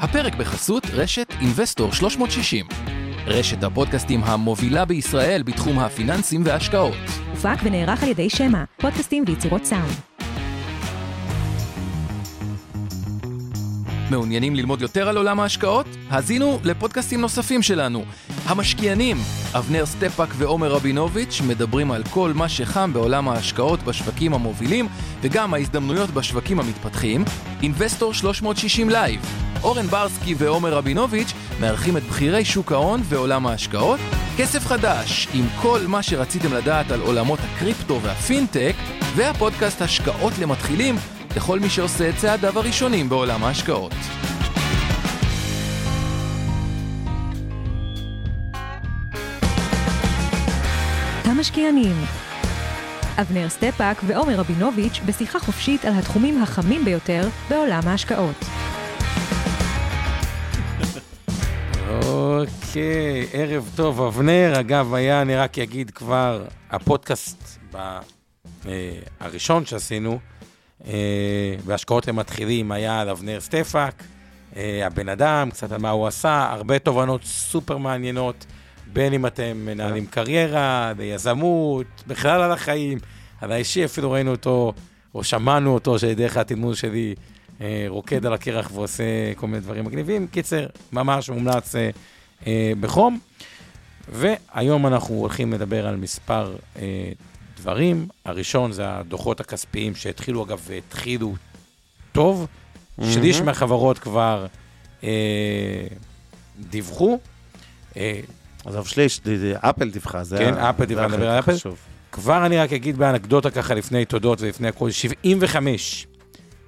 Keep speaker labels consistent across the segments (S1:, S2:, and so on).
S1: הפרק בחסות רשת אינבסטור 360. רשת הפודקאסטים המובילה בישראל בתחום הפיננסים וההשקעות.
S2: הופק ונערך על ידי שמע, פודקאסטים ויצירות סאונד.
S1: מעוניינים ללמוד יותר על עולם ההשקעות? האזינו לפודקאסטים נוספים שלנו. המשקיענים, אבנר סטפאק ועומר רבינוביץ' מדברים על כל מה שחם בעולם ההשקעות בשווקים המובילים וגם ההזדמנויות בשווקים המתפתחים. אינבסטור 360 Live. אורן ברסקי ועומר רבינוביץ' מארחים את בכירי שוק ההון ועולם ההשקעות. כסף חדש, עם כל מה שרציתם לדעת על עולמות הקריפטו והפינטק, והפודקאסט השקעות למתחילים לכל מי שעושה את צעדיו הראשונים בעולם ההשקעות.
S2: המשקיענים אבנר סטפאק ועומר רבינוביץ' בשיחה חופשית על התחומים החמים ביותר בעולם ההשקעות.
S3: אוקיי, ערב טוב, אבנר. אגב, היה, אני רק אגיד כבר, הפודקאסט ב, אה, הראשון שעשינו, אה, בהשקעות למתחילים, היה על אבנר סטפאק, אה, הבן אדם, קצת על מה הוא עשה, הרבה תובנות סופר מעניינות, בין אם אתם מנהלים קריירה, ביזמות, בכלל על החיים, על האישי, אפילו ראינו אותו, או שמענו אותו, שדרך התלמוד שלי אה, רוקד על הקרח ועושה כל מיני דברים מגניבים. קיצר, ממש מומלץ אה, בחום. והיום אנחנו הולכים לדבר על מספר אה, דברים. הראשון זה הדוחות הכספיים שהתחילו, אגב, והתחילו טוב. שליש מהחברות כבר אה, דיווחו. אה,
S4: עזוב שליש, ד- ד- אפל דיווחה, זה
S3: כן, אפל דיווחה, נדבר על אפל?
S4: החשוב.
S3: כבר אני רק אגיד באנקדוטה ככה לפני תודות ולפני הכול, 75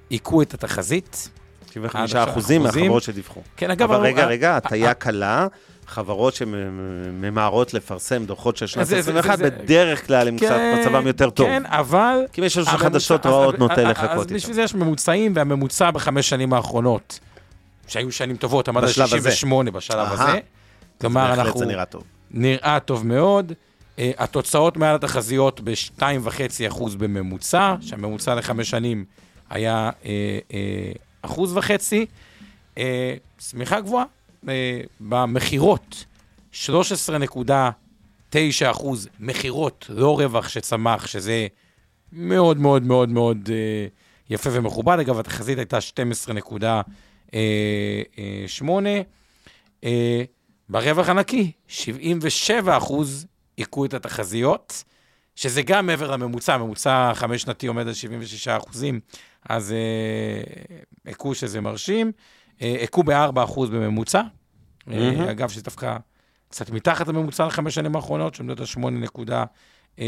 S3: היכו את התחזית.
S4: 75
S3: עכשיו,
S4: אחוזים. מהחברות שדיווחו.
S3: כן, אגב,
S4: אבל רגע, רגע,
S3: אה,
S4: הטיה
S3: אה,
S4: קלה, חברות שממהרות לפרסם דוחות של שנת
S3: זה- זה-
S4: 21,
S3: זה-
S4: בדרך כלל הם קצת
S3: כן,
S4: מצבם יותר טוב.
S3: כן, אבל...
S4: כי יש לנו
S3: הממוצע-
S4: חדשות
S3: אז-
S4: רעות
S3: אז-
S4: נוטה
S3: אז-
S4: לחכות
S3: אז
S4: איתו.
S3: בשביל זה יש ממוצעים, והממוצע בחמש שנים האחרונות, שהיו שנים טובות, עמד על
S4: בשלב הזה.
S3: 68 בשלב. הזה. כלומר, אנחנו...
S4: זה נראה טוב.
S3: נראה טוב מאוד. Uh, התוצאות מעל התחזיות ב-2.5% בממוצע, שהממוצע לחמש שנים היה uh, uh, אחוז וחצי. צמיחה גבוהה. Uh, במכירות, 13.9 אחוז מכירות, לא רווח שצמח, שזה מאוד מאוד מאוד מאוד uh, יפה ומכובד. אגב, התחזית הייתה 12.8. Uh, ברווח הנקי, 77 אחוז היכו את התחזיות, שזה גם מעבר לממוצע, ממוצע חמש שנתי עומד על 76 אחוזים, אז אה, היכו שזה מרשים. אה, היכו ב-4 אחוז בממוצע,
S4: מהמם.
S3: אה, אגב, שזה דווקא קצת מתחת לממוצע לחמש שנים האחרונות, שעומדות על 8.6.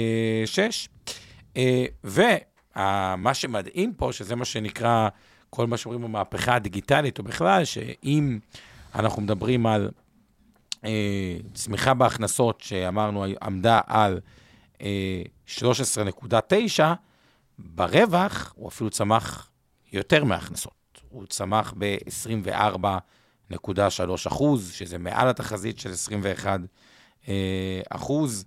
S3: אה, ומה שמדהים פה, שזה מה שנקרא, כל מה שאומרים במהפכה הדיגיטלית, או בכלל, שאם אנחנו מדברים על אה, צמיחה בהכנסות שאמרנו עמדה על אה, 13.9, ברווח הוא אפילו צמח יותר מההכנסות. הוא צמח ב-24.3 אחוז, שזה מעל התחזית של 21 אה, אחוז,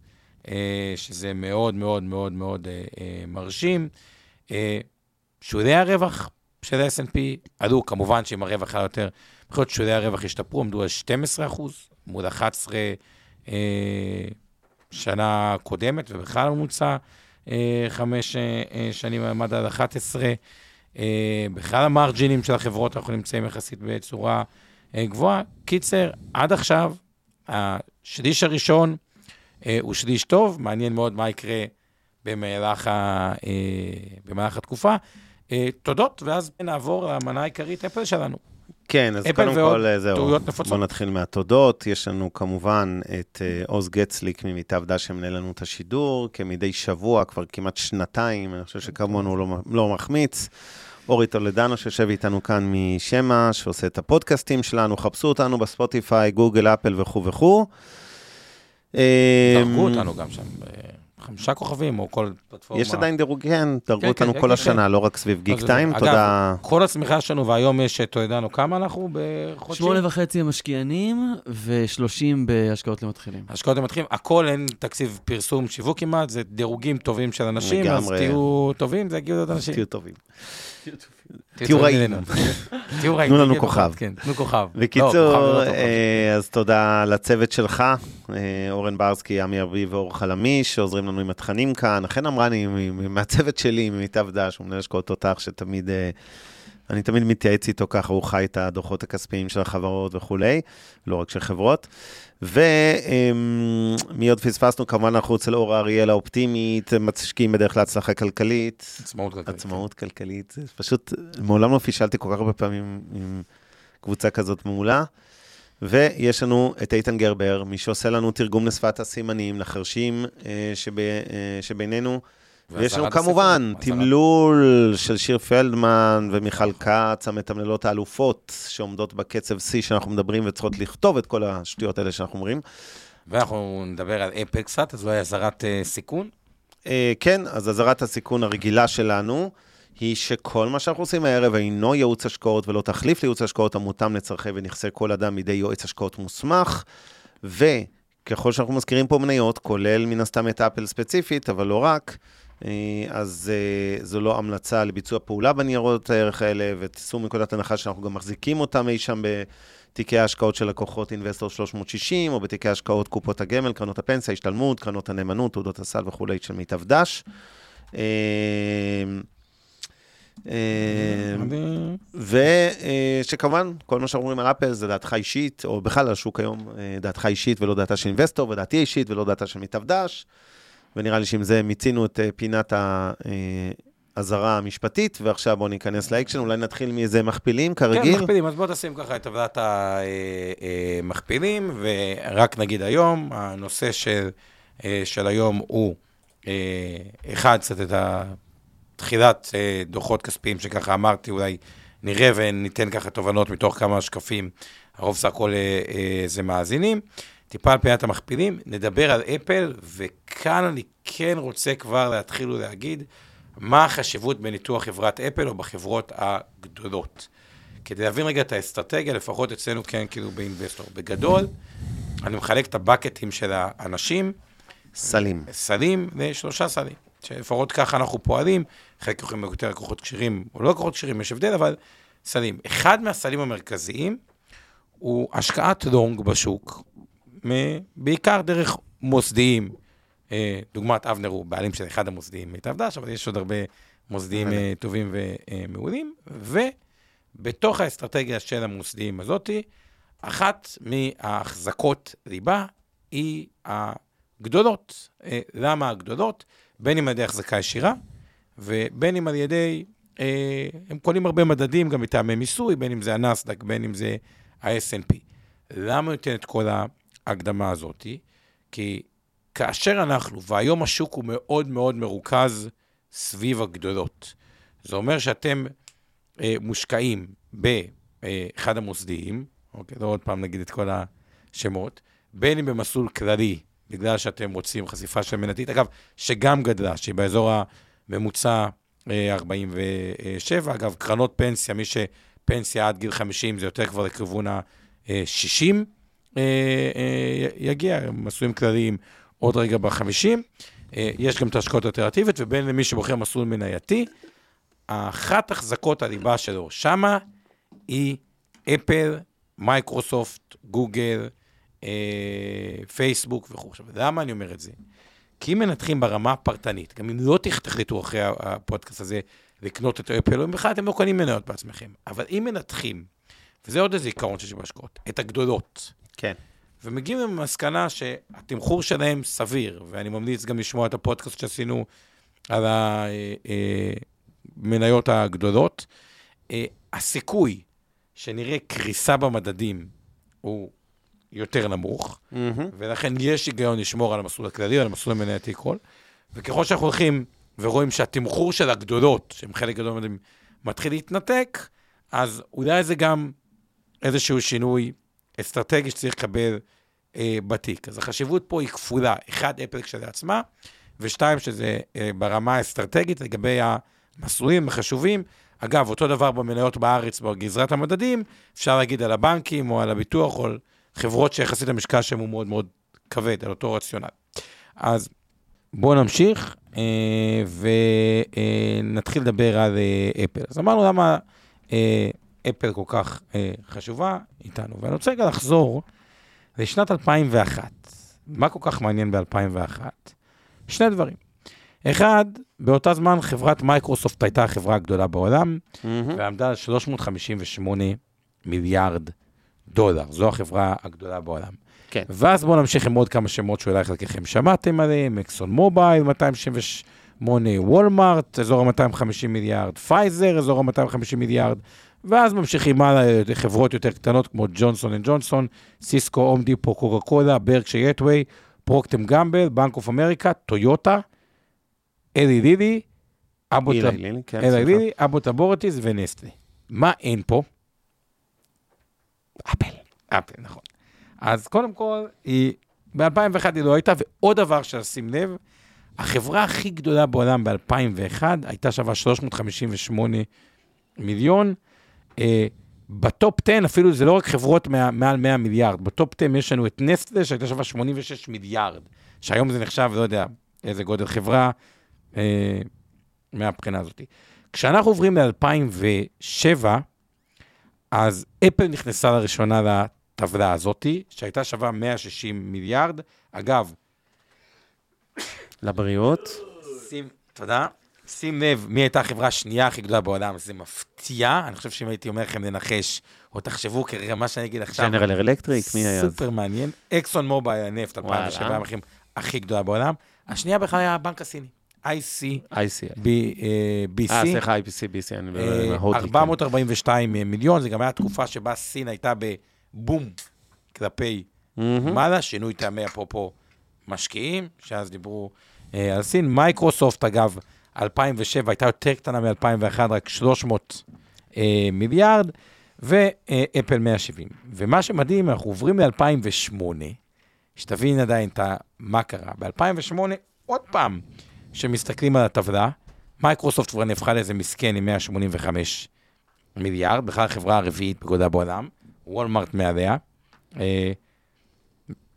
S3: אה, שזה מאוד מאוד מאוד מאוד אה, אה, מרשים. שולי הרווח של ה-S&P עלו, כמובן שאם הרווח היה יותר, יכול להיות שולי הרווח השתפרו, עמדו על 12 אחוז, מול 11 אה, שנה קודמת, ובכלל הממוצע חמש אה, אה, שנים עמד על 11. אה, בכלל המרג'ינים של החברות, אנחנו נמצאים יחסית בצורה אה, גבוהה. קיצר, עד עכשיו, השליש הראשון אה, הוא שליש טוב, מעניין מאוד מה יקרה במהלך, ה, אה, במהלך התקופה. אה, תודות, ואז נעבור למנה העיקרית אפל שלנו.
S4: כן, אז קודם כל, אה, זהו. בואו נתחיל מהתודות. יש לנו כמובן את אה, עוז גצליק ממיטב דש שמנהל לנו את השידור, כמדי שבוע, כבר כמעט שנתיים, אני חושב שכמונו הוא לא, לא מחמיץ. אורי טולדנו שיושב איתנו כאן משמע, שעושה את הפודקאסטים שלנו, חפשו אותנו בספוטיפיי, גוגל, אפל וכו' וכו'.
S3: דרגו אותנו גם שם, אה, חמישה כוכבים, או כל פלטפורמה.
S4: יש עדיין דירוג, כן, דרגו
S3: כן,
S4: אותנו
S3: כן,
S4: כל
S3: כן,
S4: השנה, לא רק סביב גיק
S3: אז-
S4: טיים,
S3: אגב,
S4: תודה.
S3: כל הצמיחה שלנו, והיום יש, אתה ידענו כמה אנחנו בחודשי?
S5: שמונה וחצי המשקיענים ושלושים בהשקעות למתחילים.
S3: השקעות למתחילים, הכל אין תקציב פרסום, שיווק כמעט, זה דירוגים טובים של אנשים, אז
S4: לגמרי.
S3: תהיו טובים, זה יגיעו לעוד אנשים.
S4: תהיו טובים. תהיו רעים.
S3: תהיו רעים.
S4: תנו לנו כוכב.
S3: כן, תנו כוכב. לא,
S4: בקיצור,
S3: לא.
S4: אה, אז תודה לצוות שלך, אה, אורן ברסקי, עמי ארביב ואור חלמיש, שעוזרים לנו עם התכנים כאן. אכן אמרני, מהצוות שלי, ממיטב דש, הוא מנהל השקעות תותח, שתמיד, אה, אני תמיד מתייעץ איתו ככה, הוא חי את הדוחות הכספיים של החברות וכולי, לא רק של חברות. ומי עוד פספסנו? כמובן, אנחנו אצל אור אריאל האופטימית, משקיעים בדרך כלל הצלחה כלכלית.
S3: עצמאות כלכלית.
S4: עצמאות כלכלית, זה פשוט, מעולם לא פישלתי כל כך הרבה פעמים עם קבוצה כזאת מעולה. ויש לנו את איתן גרבר, מי שעושה לנו תרגום לשפת הסימנים, לחרשים אה, שב, אה, שבינינו. ויש לנו כמובן תמלול של שיר פלדמן ומיכל כץ, המתמללות האלופות, שעומדות בקצב שיא שאנחנו מדברים וצריכות לכתוב את כל השטויות האלה שאנחנו אומרים.
S3: ואנחנו נדבר על אפל קצת, אז אולי אזהרת אה, סיכון.
S4: אה, כן, אז אזהרת הסיכון הרגילה שלנו היא שכל מה שאנחנו עושים הערב אינו ייעוץ השקעות ולא תחליף לייעוץ השקעות המותאם לצרכי ונכסי כל אדם מידי יועץ השקעות מוסמך, וככל שאנחנו מזכירים פה מניות, כולל מן הסתם את אפל ספציפית, אבל לא רק, אז אה, זו לא המלצה לביצוע פעולה בניירות הערך האלה, ותיסעו מנקודת הנחה שאנחנו גם מחזיקים אותם אי שם בתיקי ההשקעות של לקוחות אינבסטור 360, או בתיקי השקעות קופות הגמל, קרנות הפנסיה, השתלמות, קרנות הנאמנות, תעודות הסל וכולי של מיטב דש. אה, אה, ושכמובן, כל מה שאנחנו אומרים על אפל זה דעתך אישית, או בכלל על השוק היום, אה, דעתך אישית ולא דעתה של אינבסטור, ודעתי אישית ולא דעתה של מיטב דש. ונראה לי שעם זה מיצינו את אה, פינת האזהרה המשפטית, ועכשיו בואו ניכנס לאקשן, אולי נתחיל מאיזה מכפילים,
S3: כן,
S4: כרגיל.
S3: מכפילים, אז בוא תשים ככה את טבלת המכפילים, ורק נגיד היום, הנושא של, אה, של היום הוא, אה, אחד, קצת את תחילת אה, דוחות כספיים, שככה אמרתי, אולי נראה וניתן ככה תובנות מתוך כמה שקפים, הרוב סך הכל אה, אה, זה מאזינים. טיפה על פינת המכפילים, נדבר על אפל, וכאן אני כן רוצה כבר להתחיל ולהגיד מה החשיבות בניתוח חברת אפל או בחברות הגדולות. כדי להבין רגע את האסטרטגיה, לפחות אצלנו כן, כאילו באינבסטור. בגדול, אני מחלק את הבקטים של האנשים,
S4: סלים.
S3: סלים לשלושה סלים, שלפחות ככה אנחנו פועלים, חלק יכולים להיות יותר לקוחות כשירים או לא לקוחות כשירים, יש הבדל, אבל סלים. אחד מהסלים המרכזיים הוא השקעת לונג בשוק, בעיקר דרך מוסדיים, אה, דוגמת אבנר הוא בעלים של אחד המוסדיים מיטב דש, אבל יש עוד הרבה מוסדיים אה, טובים ומעולים, ובתוך האסטרטגיה של המוסדיים הזאתי, אחת מההחזקות ליבה היא הגדולות. אה, למה הגדולות? בין אם על ידי החזקה ישירה, ובין אם על ידי, אה, הם קונים הרבה מדדים, גם מטעמי מיסוי, בין אם זה הנסדק, בין אם זה ה-S&P. למה ניתן את כל ההקדמה הזאת? כי כאשר אנחנו, והיום השוק הוא מאוד מאוד מרוכז סביב הגדולות. זה אומר שאתם אה, מושקעים באחד המוסדיים, אוקיי, לא עוד פעם נגיד את כל השמות, בין אם במסלול כללי, בגלל שאתם רוצים חשיפה של מנתית, אגב, שגם גדלה, שהיא באזור הממוצע אה, 47, אגב, קרנות פנסיה, מי שפנסיה עד גיל 50 זה יותר כבר לכיוון ה-60, אה, אה, יגיע, מסלולים כלליים עוד רגע ב-50. אה, יש גם את ההשקעות האלטרנטיביות, ובין למי שבוחר מסלול מנייתי, אחת החזקות הליבה שלו שמה היא אפל, מייקרוסופט, גוגל, אה, פייסבוק וכו'. עכשיו, למה אני אומר את זה? כי אם מנתחים ברמה הפרטנית, גם אם לא תח- תחליטו אחרי הפודקאסט הזה לקנות את אפל, או בכלל אתם לא קונים מניות בעצמכם, אבל אם מנתחים, וזה עוד איזה עיקרון שיש בהשקעות, את הגדולות,
S4: כן.
S3: ומגיעים למסקנה שהתמחור שלהם סביר, ואני ממליץ גם לשמוע את הפודקאסט שעשינו על המניות הגדולות. אה, הסיכוי שנראה קריסה במדדים הוא יותר נמוך,
S4: מהמם.
S3: ולכן יש היגיון לשמור על המסלול הכללי, על המסלול המנייתי כל. וככל שאנחנו הולכים ורואים שהתמחור של הגדולות, שהם חלק גדול מהם, מתחיל להתנתק, אז אולי זה גם איזשהו שינוי אסטרטגי שצריך לקבל אה, בתיק. אז החשיבות פה היא כפולה. אחד, אפל כשלעצמה, ושתיים, שזה אה, ברמה האסטרטגית לגבי המסלולים החשובים. אגב, אותו דבר במניות בארץ, בגזרת המדדים, אפשר להגיד על הבנקים או על הביטוח או על חברות שיחסית המשקל שלהם הוא מאוד מאוד כבד, על אותו רציונל. אז בואו נמשיך אה, ונתחיל לדבר על אה, אפל. אז אמרנו למה אה, אפל כל כך אה, חשובה איתנו, ואני רוצה רגע לחזור לשנת 2001. מה כל כך מעניין ב-2001? שני דברים. אחד, באותה זמן חברת מייקרוסופט הייתה החברה הגדולה בעולם,
S4: מהמם.
S3: ועמדה על 358 מיליארד דולר. זו החברה הגדולה בעולם.
S4: כן.
S3: ואז בואו נמשיך עם עוד כמה שמות שאולי חלקכם שמעתם עליהם, אקסון מובייל, 268, וולמארט, אזור ה-250 מיליארד, פייזר, אזור ה-250 מיליארד, ואז ממשיכים הלאה לחברות יותר קטנות כמו ג'ונסון אנד ג'ונסון, סיסקו, הום דיפו, קוקה קולה, ברקשייר האת'וויי, פרוקטר אנד גמבל, בנק אוף אמריקה, טויוטה, אלי לילי, טב-
S4: לילי, כן,
S3: אלי
S4: סליחה.
S3: לילי, אבוט, נוברטיס ונסטלה. מה אין פה? אפל. אפל, נכון. אז קודם כל, היא, ב-2001 היא לא הייתה, ועוד דבר ששים לב, החברה הכי גדולה בעולם ב-2001 הייתה שווה 358 מיליון. אה, בטופ 10, אפילו זה לא רק חברות מעל 100 מיליארד, בטופ 10 יש לנו את נסטלה שהייתה שווה 86 מיליארד, שהיום זה נחשב, לא יודע, איזה גודל חברה, אה, מהבחינה הזאת. כשאנחנו עוברים ל-2007, אז אפל נכנסה לראשונה לטבלה הזאת, שהייתה שווה 160 מיליארד. אגב,
S4: לבריאות.
S3: שים, תודה. שים לב, מי הייתה החברה השנייה הכי גדולה בעולם, זה מפתיע. אני חושב שאם הייתי אומר לכם לנחש, או תחשבו מה שאני אגיד עכשיו,
S4: ג'נרל אלקטריק, מי היה?
S3: סופר מעניין. אקסון מובייל, הנפט, 2007,
S4: וואלה.
S3: המחירים הכי גדולה בעולם. השנייה בכלל היה הבנק הסיני, IC,
S4: ICI.
S3: B, אה, BC.
S4: אה, סליחה, IPC, אני מדבר עם
S3: אה,
S4: ההודי. כן.
S3: 442 מיליון, זה גם היה תקופה שבה סין הייתה בבום כלפי. מעלה, שינוי טעמי אפרופו משקיעים, שאז דיברו אה, על סין. מייקרוסופט, אגב, 2007 הייתה יותר קטנה מ-2001, רק 300 אה, מיליארד, ואפל 170. ומה שמדהים, אנחנו עוברים ל-2008, שתבין עדיין את מה קרה. ב-2008, עוד פעם, כשמסתכלים על הטבלה, מייקרוסופט כבר נהפכה לאיזה מסכן עם 185 מיליארד, בכלל החברה הרביעית בגודלה בעולם, וולמארט מעליה. אה,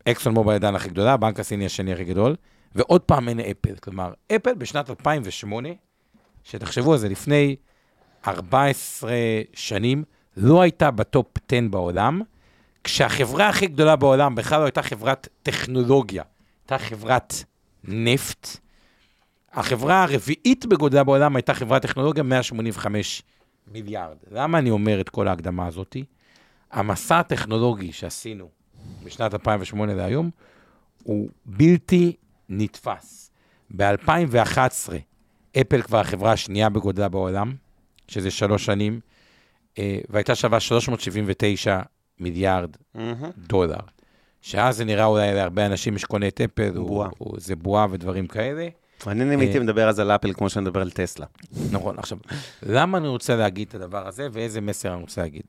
S3: אקסון מובייל עדיין הכי גדולה, הבנק הסיני השני הכי גדול, ועוד פעם אין אפל. כלומר, אפל בשנת 2008, שתחשבו על זה, לפני 14 שנים, לא הייתה בטופ 10 בעולם, כשהחברה הכי גדולה בעולם בכלל לא הייתה חברת טכנולוגיה, הייתה חברת נפט. החברה הרביעית בגודלה בעולם הייתה חברת טכנולוגיה 185 מיליארד. למה אני אומר את כל ההקדמה הזאת? המסע הטכנולוגי שעשינו בשנת 2008 להיום הוא בלתי נתפס. ב-2011 אפל כבר החברה השנייה בגודלה בעולם, שזה שלוש שנים, אה, והייתה שווה 379 מיליארד
S4: מהמם.
S3: דולר. שאז זה נראה אולי להרבה אנשים שקונה את אפל, הוא-
S4: בועה.
S3: הוא- זה בועה ודברים כאלה.
S4: מעניין אם
S3: אה,
S4: הייתי מדבר אז על אפל כמו שאני מדבר על טסלה.
S3: נכון, עכשיו, למה אני רוצה להגיד את הדבר הזה ואיזה מסר אני רוצה להגיד?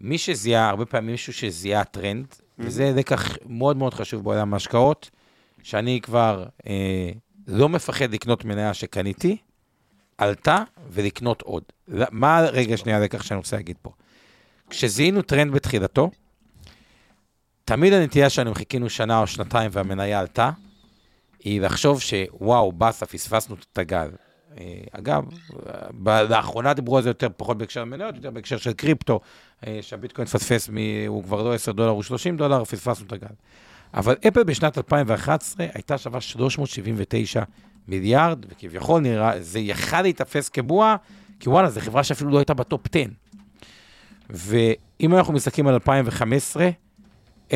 S3: מי שזיהה, הרבה פעמים מישהו שזיהה טרנד, וזה לקח מאוד מאוד חשוב בעולם ההשקעות, שאני כבר אה, לא מפחד לקנות מניה שקניתי, עלתה ולקנות עוד. מה רגע שנייה הלקח שאני רוצה להגיד פה? כשזיהינו טרנד בתחילתו, תמיד הנטייה שלנו, חיכינו שנה או שנתיים והמניה עלתה, היא לחשוב שוואו, באסה, פספסנו את הגל. אה, אגב, לאחרונה דיברו על זה יותר, פחות בהקשר המניות, יותר בהקשר של קריפטו, אה, שהביטקוין פספס, מ- הוא כבר לא 10 דולר, הוא 30 דולר, פספסנו את הגל. אבל אפל בשנת 2011 הייתה שווה 379 מיליארד, וכביכול נראה, זה יכל להיתפס כבועה, כי וואלה, זו חברה שאפילו לא הייתה בטופ 10. ואם אנחנו מסתכלים על 2015,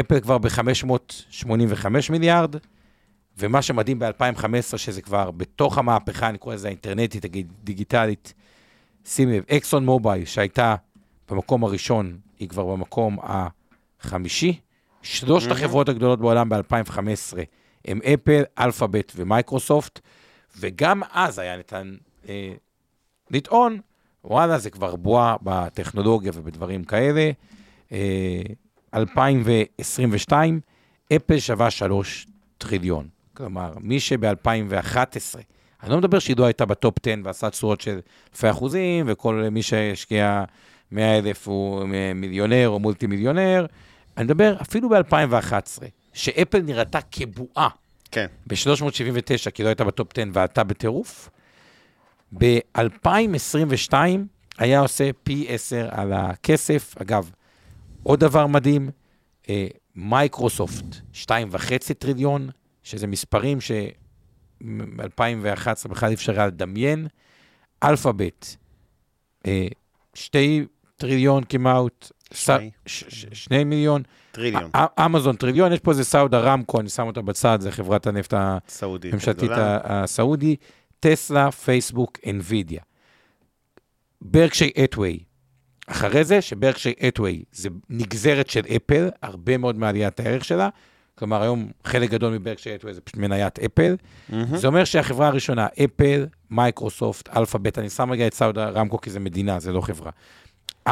S3: אפל כבר ב-585 מיליארד, ומה שמדהים ב-2015, שזה כבר בתוך המהפכה, אני קורא לזה האינטרנטית, הדיגיטלית, שים לב, אקסון מובייל, שהייתה במקום הראשון, היא כבר במקום החמישי. שלושת החברות הגדולות בעולם ב-2015 הם אפל, אלפאבט ומייקרוסופט, וגם אז היה ניתן אה, לטעון, וואלה, זה כבר בועה בטכנולוגיה ובדברים כאלה. אה, 2022, אפל שווה 3 טריליון. כלומר, מי שב-2011, אני לא מדבר שהיא לא הייתה בטופ 10 ועשה תשואות של אלפי אחוזים, וכל מי שהשקיע 100 אלף הוא מיליונר או מולטי מיליונר, אני מדבר אפילו ב-2011, שאפל נראתה כבועה
S4: כן.
S3: ב-379, כי לא הייתה בטופ 10 ועלתה בטירוף. ב-2022 היה עושה פי 10 על הכסף. אגב, עוד דבר מדהים, אה, מייקרוסופט, 2.5 טריליון, שזה מספרים ש-2011 בכלל אי אפשר היה לדמיין. אלפאבט, אה, שתי טריליון כמעט,
S4: שני.
S3: מיליון.
S4: טריליון.
S3: אמזון טריליון, יש פה איזה סעודי ארמקו, אני שם אותה בצד, זה חברת הנפט. הממשלתית הסעודי, טסלה, פייסבוק, אנווידיה. ברקשייר האת'וויי. אחרי זה, שברקשייר האת'וויי זה נגזרת של אפל, הרבה מאוד מעליית הערך שלה. כלומר, היום חלק גדול מברקשייר האת'וויי זה פשוט מניית אפל.
S4: מהמם.
S3: זה אומר שהחברה הראשונה, אפל, מייקרוסופט, אלפאבט, אני שם רגע את סעודי ארמקו כי זה מדינה, זה לא חברה.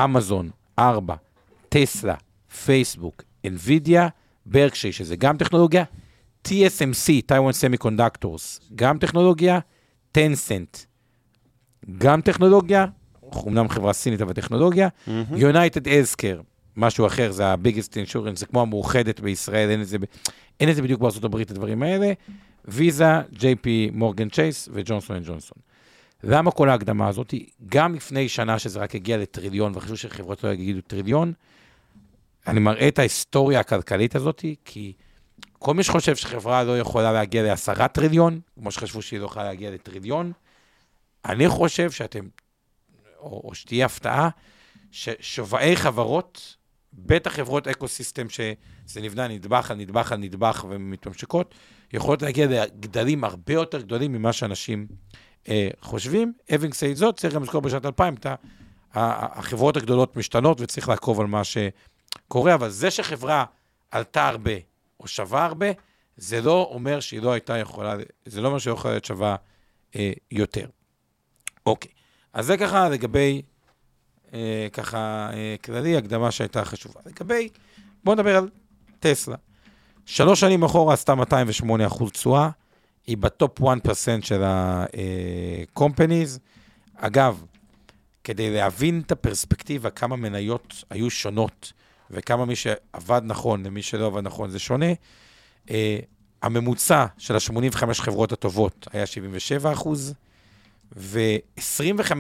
S3: אמזון, ארבע, טסלה, פייסבוק, אנווידיה, ברקשייר, שזה גם טכנולוגיה, TSMC, Taiwan Semiconductors, גם טכנולוגיה, טנסנט, גם טכנולוגיה, אומנם חברה סינית אבל טכנולוגיה, יונייטד הלת'קר, משהו אחר, זה ה-biggest insurance, זה כמו המאוחדת בישראל, אין את זה, אין את זה בדיוק הברית, הדברים האלה. ויזה, ג'יי פי מורגן צ'ייס וג'ונסון אנד ג'ונסון. למה כל ההקדמה הזאת? גם לפני שנה שזה רק הגיע לטריליון, וחשוב שחברות לא יגידו טריליון, אני מראה את ההיסטוריה הכלכלית הזאת, כי כל מי שחושב שחברה לא יכולה להגיע לעשרה טריליון, כמו שחשבו שהיא לא יכולה להגיע לטריליון, אני חושב שאתם, או, או שתהיה הפתעה, ששוויי חברות, בטח חברות ecosystem שזה נבנה נדבך על נדבך על נדבך ומתממשקות, יכולות להגיע לגדלים הרבה יותר גדולים ממה שאנשים חושבים. Having said זאת, צריך גם לזכור בשנת 2000, אתה, החברות הגדולות משתנות וצריך לעקוב על מה שקורה, אבל זה שחברה עלתה הרבה או שווה הרבה, זה לא אומר שהיא לא הייתה יכולה, זה לא אומר שהיא לא יכולה להיות שווה אה, יותר. אוקיי, אז זה ככה לגבי, אה, ככה אה, כללי, הקדמה שהייתה חשובה. לגבי, בואו נדבר על טסלה. שלוש שנים אחורה עשתה 208 אחוז תשואה, היא בטופ 1% של ה-companies. אגב, כדי להבין את הפרספקטיבה, כמה מניות היו שונות, וכמה מי שעבד נכון למי שלא עבד נכון זה שונה, אה, הממוצע של ה-85 חברות הטובות היה 77 אחוז, ו-25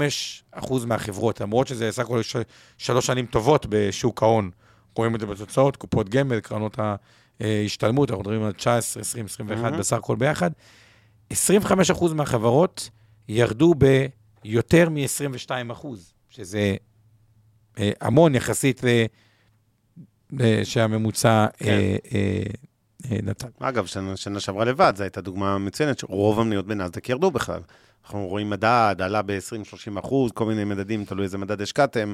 S3: אחוז מהחברות, למרות שזה סך הכל ש- שלוש שנים טובות בשוק ההון, רואים את זה בתוצאות, קופות גמל, קרנות ההשתלמות, אנחנו מדברים על 19, 20, 21
S4: מהמם.
S3: בסך הכל ביחד. 25 אחוז מהחברות ירדו ביותר מ-22 אחוז, שזה אה, המון יחסית ל... שהממוצע
S4: כן.
S3: אה, אה, אה, נתן.
S4: אגב, שנה, שנה שעברה לבד, זו הייתה דוגמה מצוינת, שרוב המניות בנאסדק ירדו בכלל. אנחנו רואים מדד, עלה ב-20-30 אחוז, כל מיני מדדים, תלוי איזה מדד השקעתם,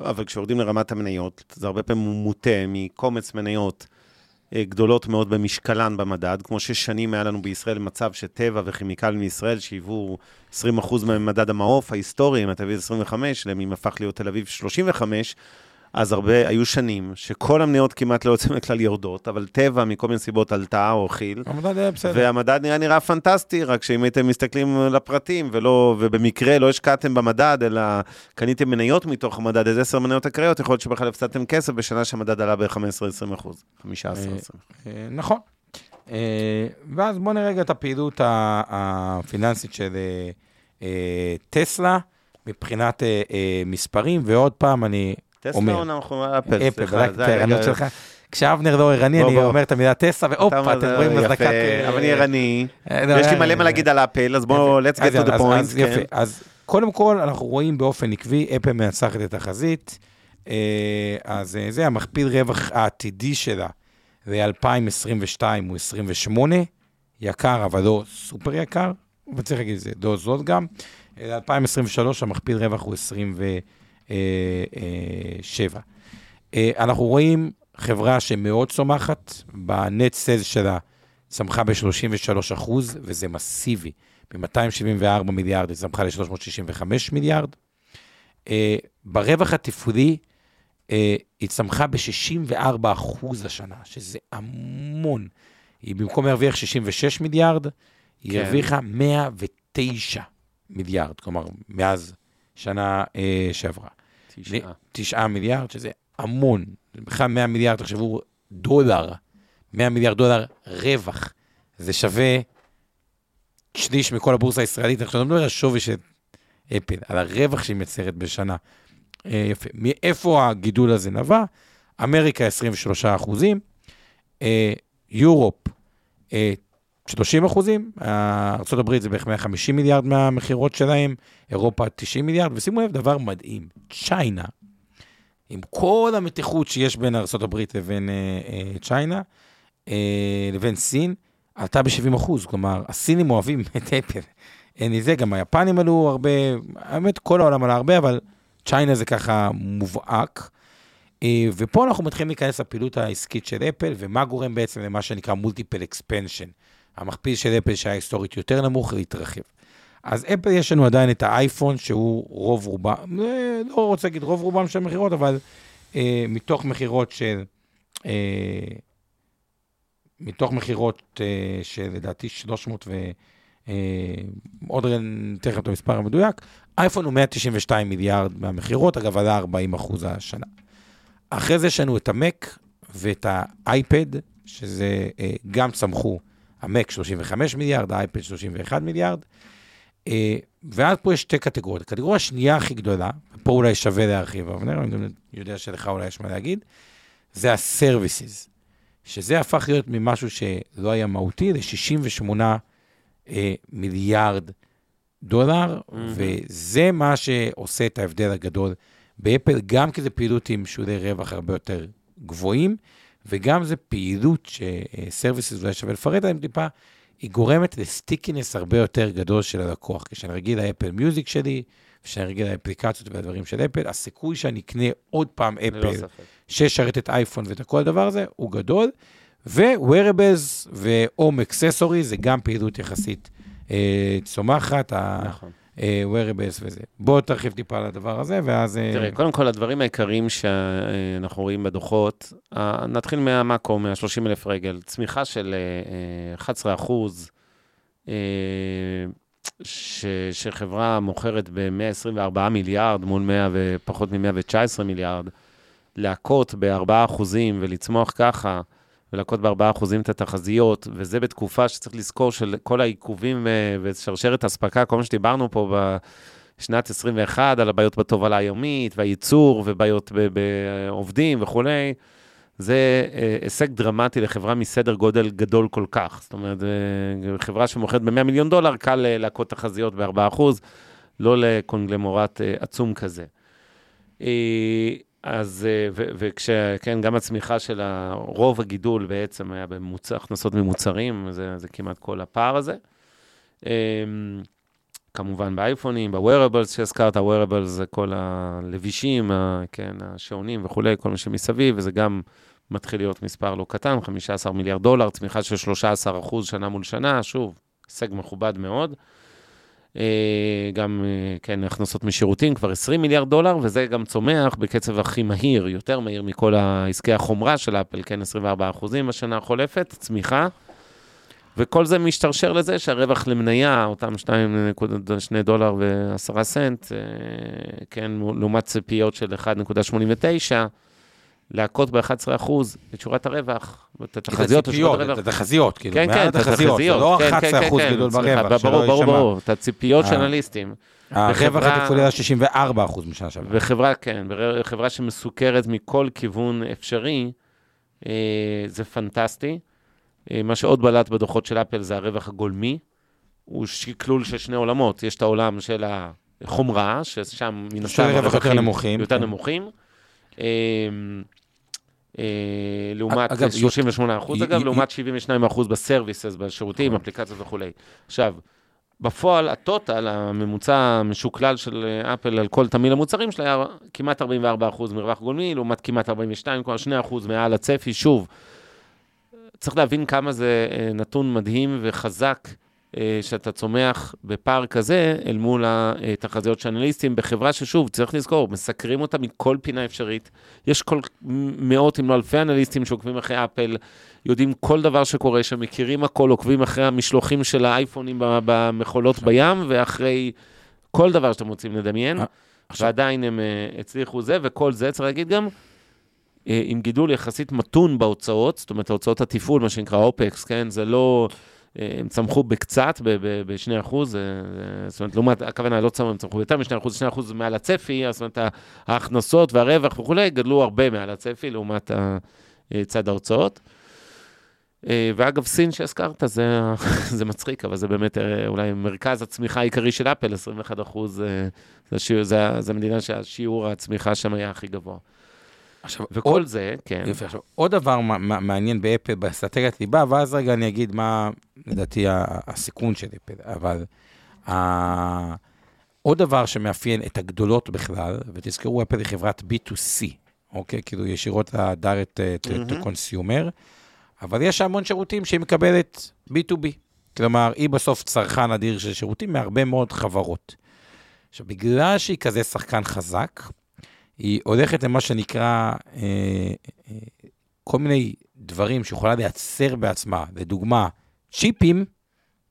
S4: אבל כשיורדים לרמת המניות, זה הרבה פעמים מוטה מקומץ מניות אה, גדולות מאוד במשקלן במדד, כמו ששנים היה לנו בישראל מצב שטבע וכימיקלים מישראל שהיוו 20 אחוז ממדד המעוף ההיסטורי, אתה תביא 25, למי הפך להיות תל אביב 35, אז הרבה, היו שנים שכל המניות כמעט לא יוצאים לכלל יורדות, אבל טבע מכל מיני סיבות עלתה או הכיל,
S3: המדד היה בסדר.
S4: והמדד נראה נראה פנטסטי, רק שאם הייתם מסתכלים לפרטים, ולא, ובמקרה לא השקעתם במדד, אלא קניתם מניות מתוך המדד, איזה עשר מניות אקראיות, יכול להיות שבכלל הפסדתם כסף בשנה שהמדד עלה ב-15-20 אחוז, 15-20.
S3: אה, נכון. אה, ואז בואו נראה רגע את הפעילות הפיננסית של אה, אה, טסלה, מבחינת אה, אה, מספרים, ועוד פעם אני
S4: טסלה
S3: אומר.
S4: עונה מחומה מכונה
S3: אפל, אפל,
S4: זה
S3: הערנות שלך. כשאבנר לא ערני, אני אומר את המילה
S4: טסה,
S3: והופה, אתם
S4: אה,
S3: רואים הזנקת...
S4: אבל אני ערני,
S3: אה, לא,
S4: ויש לי
S3: אה,
S4: מלא מה להגיד על אפל, אז בואו, let's get to the point. כן.
S3: אז קודם כל, אנחנו רואים באופן עקבי, אפל מנצחת את החזית, אז זה המכפיל רווח העתידי שלה ל-2022 הוא 28, יקר, אבל לא סופר יקר, וצריך להגיד את זה, לא זאת גם. ל-2023 המכפיל רווח הוא 24. אה, אה, 7. אה, אנחנו רואים חברה שמאוד צומחת, ב-net sales שלה צמחה ב-33 אחוז, וזה מסיבי. מ-274 מיליארד היא צמחה ל-365 מיליארד. ברווח התפעולי היא צמחה ב-64 אחוז השנה, שזה המון. היא במקום להרוויח 66 מיליארד, היא
S4: כן.
S3: הרוויחה 109 מיליארד, כלומר, מאז שנה אה, שעברה.
S4: תשעה.
S3: 9 מיליארד, שזה המון. בכלל 100 מיליארד, תחשבו, דולר, 100 מיליארד דולר רווח. זה שווה שליש מכל הבורסה הישראלית. עכשיו, אני לא מדבר על שווי של אפל, על הרווח שהיא מייצרת בשנה. אה, יפה. מאיפה הגידול הזה נבע? אמריקה 23 אחוזים, אה, יורופ אה, 30 אחוזים, ארה"ב זה בערך 150 מיליארד מהמכירות שלהם, אירופה 90 מיליארד, ושימו לב דבר מדהים, צ'יינה, עם כל המתיחות שיש בין ארה"ב לבין אה, אה, צ'יינה, אה, לבין סין, עלתה ב-70 אחוז, כלומר, הסינים אוהבים את אפל. אין לי זה, גם היפנים עלו הרבה, האמת, כל העולם עלה הרבה, אבל צ'יינה זה ככה מובהק. אה, ופה אנחנו מתחילים להיכנס לפעילות העסקית של אפל, ומה גורם בעצם למה שנקרא מולטיפל אקספנשן. המכפיל של אפל שהיה היסטורית יותר נמוך, להתרחב. אז אפל יש לנו עדיין את האייפון, שהוא רוב רובם, אה, לא רוצה להגיד רוב רובם של מכירות, אבל אה, מתוך מכירות של, אה, מתוך מכירות אה, של לדעתי 300 ו... אה, עוד רגע ניתן לכם את המספר המדויק, אייפון הוא 192 מיליארד מהמכירות, אגב, עלה 40 אחוז השנה. אחרי זה יש לנו את המק ואת האייפד, שזה אה, גם צמחו, המק 35 מיליארד, האייפד 31 מיליארד. אה, ואז פה יש שתי קטגוריות. הקטגוריה השנייה הכי גדולה, פה אולי שווה להרחיב, אבנר, אני גם יודע שלך אולי יש מה להגיד, זה ה-services, שזה הפך להיות ממשהו שלא היה מהותי ל-68 אה, מיליארד דולר, mm-hmm. וזה מה שעושה את ההבדל הגדול באפל, גם כי זו פעילות עם שולי רווח הרבה יותר גבוהים, וגם זו פעילות שסרוויסס, אולי שווה לפרט עליהם טיפה, היא גורמת לסטיקינס הרבה יותר גדול של הלקוח. כשאני רגיל לאפל מיוזיק שלי, כשאני רגיל לאפליקציות והדברים של אפל, הסיכוי שאני אקנה עוד פעם אפל, שישרת את אייפון ואת כל הדבר הזה, הוא גדול. ו-wearables ו-home accessory זה גם פעילות יחסית אה, צומחת. נכון. Wearables וזה. בוא תרחיב טיפה על הדבר הזה, ואז...
S4: תראה, קודם כל, הדברים העיקריים שאנחנו רואים בדוחות, נתחיל מהמאקו, מה-30 אלף רגל, צמיחה של 11 אחוז, ש, שחברה מוכרת ב-124 מיליארד מול 100 ופחות מ-119 מיליארד, להכות ב-4 אחוזים ולצמוח ככה, ולהכות ב-4% את התחזיות, וזה בתקופה שצריך לזכור של כל העיכובים אה, ושרשרת אספקה, כל מה שדיברנו פה בשנת 21, על הבעיות בתובלה היומית, והייצור, ובעיות בעובדים וכולי, זה אה, הישג דרמטי לחברה מסדר גודל גדול כל כך. זאת אומרת, אה, חברה שמוכרת ב-100 מיליון דולר, קל להכות תחזיות ב-4%, לא לקונגלמורט עצום כזה. אז, אה, וכשכן, גם הצמיחה של רוב הגידול בעצם היה בהכנסות ממוצרים, זה, זה כמעט כל הפער הזה. אמ, כמובן באייפונים, ב-wearables שהזכרת, ה-wearables זה כל הלבישים, כן, השעונים וכולי, כל מה שמסביב, וזה גם מתחיל להיות מספר לא קטן, 15 מיליארד דולר, צמיחה של 13 אחוז שנה מול שנה, שוב, הישג מכובד מאוד. אה, גם, אה, כן, הכנסות משירותים, כבר 20 מיליארד דולר, וזה גם צומח בקצב הכי מהיר, יותר מהיר מכל העסקי החומרה של אפל, כן, 24 אחוזים בשנה החולפת, צמיחה. וכל זה משתרשר לזה שהרווח למניה, אותם 2 דולר ו-10 סנט, אה, כן, לעומת ציפיות של 1.89, להכות ב-11% את שורת הרווח, את התחזיות
S3: את הציפיות, את התחזיות, כאילו,
S4: כן, כן, את התחזיות, זה
S3: לא 11% כן, כן, כן, גידול ברווח,
S4: ברור, ברור, ברור, את הציפיות של אנליסטים.
S3: הרווח התפעולי היה 64% משנה שעברה.
S4: וחברה, כן, חברה שמסוכרת מכל כיוון אפשרי, אה, זה פנטסטי. אה, מה שעוד בלט בדוחות של אפל זה הרווח הגולמי. הוא שקלול של שני עולמות, יש את העולם של החומרה, ששם מן הסתם
S3: הרווחים יותר נמוכים.
S4: יותר נמוכים. אה, אה, לעומת 38 אחוז, אגב, לעומת 72 אחוז בסרוויסס, בשירותים, נכון. אפליקציות וכולי. עכשיו, בפועל, הטוטל, הממוצע המשוקלל של אפל על כל תמיל המוצרים שלה היה כמעט 44 אחוז מרווח גולמי, לעומת כמעט 42, כלומר 2 אחוז מעל הצפי. שוב, צריך להבין כמה זה אה, נתון מדהים וחזק אה, שאתה צומח בפער כזה אל מול התחזיות של אנליסטים בחברה ששוב, צריך לזכור, מסקרים אותה מכל פינה אפשרית. יש כל מאות אם לא אלפי אנליסטים שעוקבים אחרי אפל, יודעים כל דבר שקורה שם, מכירים הכל, עוקבים אחרי המשלוחים של האייפונים במכולות בים, ואחרי כל דבר שאתם רוצים לדמיין, אה, ועדיין הם אה, הצליחו זה, וכל זה, צריך להגיד גם, עם גידול יחסית מתון בהוצאות, זאת אומרת, הוצאות התפעול, מה שנקרא אופקס, כן? זה לא...
S6: אה, הם צמחו בקצת, ב-2 אחוז, אה, אה, זאת אומרת, לעומת, הכוונה, לא צמחו, הם צמחו יותר מ-2 אחוז, 2 אחוז מעל הצפי, זאת אומרת, ההכנסות והרווח וכולי גדלו הרבה מעל הצפי לעומת צד ההוצאות. ואגב, סין שהזכרת, זה, זה מצחיק, אבל זה באמת אולי מרכז הצמיחה העיקרי של אפל, 21 אחוז, זה, זה, זה מדינה שהשיעור הצמיחה שם היה הכי גבוה. עכשיו, וכל עוד, זה, כן.
S3: יפה, עכשיו, עוד דבר מעניין באפל, באסטרטגיית ליבה, ואז רגע אני אגיד מה, לדעתי, הסיכון של אפל, אבל. עוד דבר שמאפיין את הגדולות בכלל, ותזכרו, אפל היא חברת B2C, אוקיי? כאילו ישירות ל-direct to consumer, אבל יש המון שירותים שהיא מקבלת B2B. כלומר, היא בסוף צרכן אדיר של שירותים מהרבה מאוד חברות. עכשיו, בגלל שהיא כזה שחקן חזק, היא הולכת למה שנקרא אה, אה, כל מיני דברים שיכולה לייצר בעצמה, לדוגמה, צ'יפים,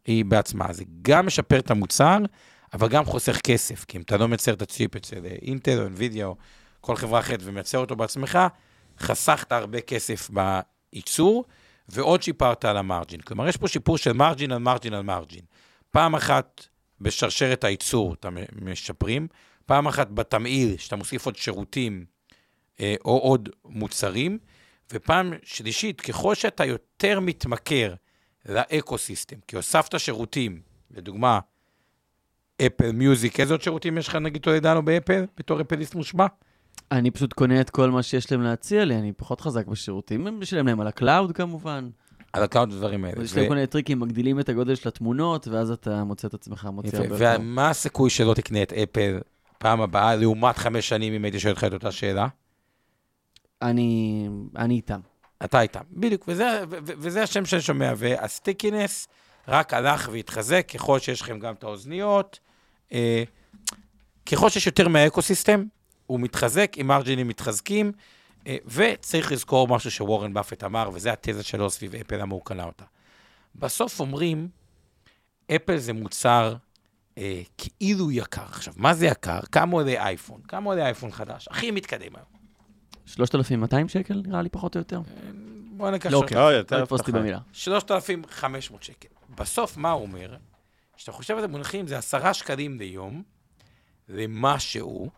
S3: היא בעצמה. זה גם משפר את המוצר, אבל גם חוסך כסף, כי אם אתה לא מייצר את הצ'יפ אצל אינטל או אינווידיה או כל חברה אחרת ומייצר אותו בעצמך, חסכת הרבה כסף בייצור, ועוד שיפרת על המרג'ין. כלומר, יש פה שיפור של מרג'ין על מרג'ין על מרג'ין. פעם אחת בשרשרת הייצור אתה משפרים, פעם אחת בתמהיל, שאתה מוסיף עוד שירותים אה, או עוד מוצרים, ופעם שלישית, ככל שאתה יותר מתמכר ל eco-system, כי הוספת שירותים, לדוגמה, אפל מיוזיק, איזה עוד שירותים יש לך, נגיד, טולדנו באפל, בתור אפליסט מושבע?
S5: אני פשוט קונה את כל מה שיש להם להציע לי, אני פחות חזק בשירותים, אני משלם להם על הקלאוד כמובן.
S3: על הקלאוד ודברים האלה.
S5: יש להם כל מיני טריקים, מגדילים את הגודל של התמונות, ואז אתה מוצא את עצמך מוציא הרבה
S3: יותר. ומה הסיכוי שלא תקנה את אפל פעם הבאה, לעומת חמש שנים, אם הייתי שואל אותך את אותה שאלה?
S5: אני, אני איתם.
S3: אתה איתם, בדיוק, וזה, ו- וזה השם שאני שומע, והסטיקינס רק הלך והתחזק ככל שיש לכם גם את האוזניות. אה, ככל שיש יותר מהאקוסיסטם, הוא מתחזק, עם מרג'ינים מתחזקים, אה, וצריך לזכור משהו שוורן באפט אמר, וזה התזה שלו סביב אפל, למה הוא קנה אותה. בסוף אומרים, אפל זה מוצר אה, כאילו יקר. עכשיו, מה זה יקר? כמה עולה אייפון? כמה עולה אייפון חדש? הכי מתקדם היום.
S5: 3,200 שקל, נראה לי, פחות או יותר.
S3: אה, בוא נקח...
S5: לא, אוקיי, לא, יותר תפסתי במילה.
S3: 3,500 שקל. בסוף, מה הוא אומר? כשאתה חושב על זה מונחים, זה 10 שקלים ליום למשהו.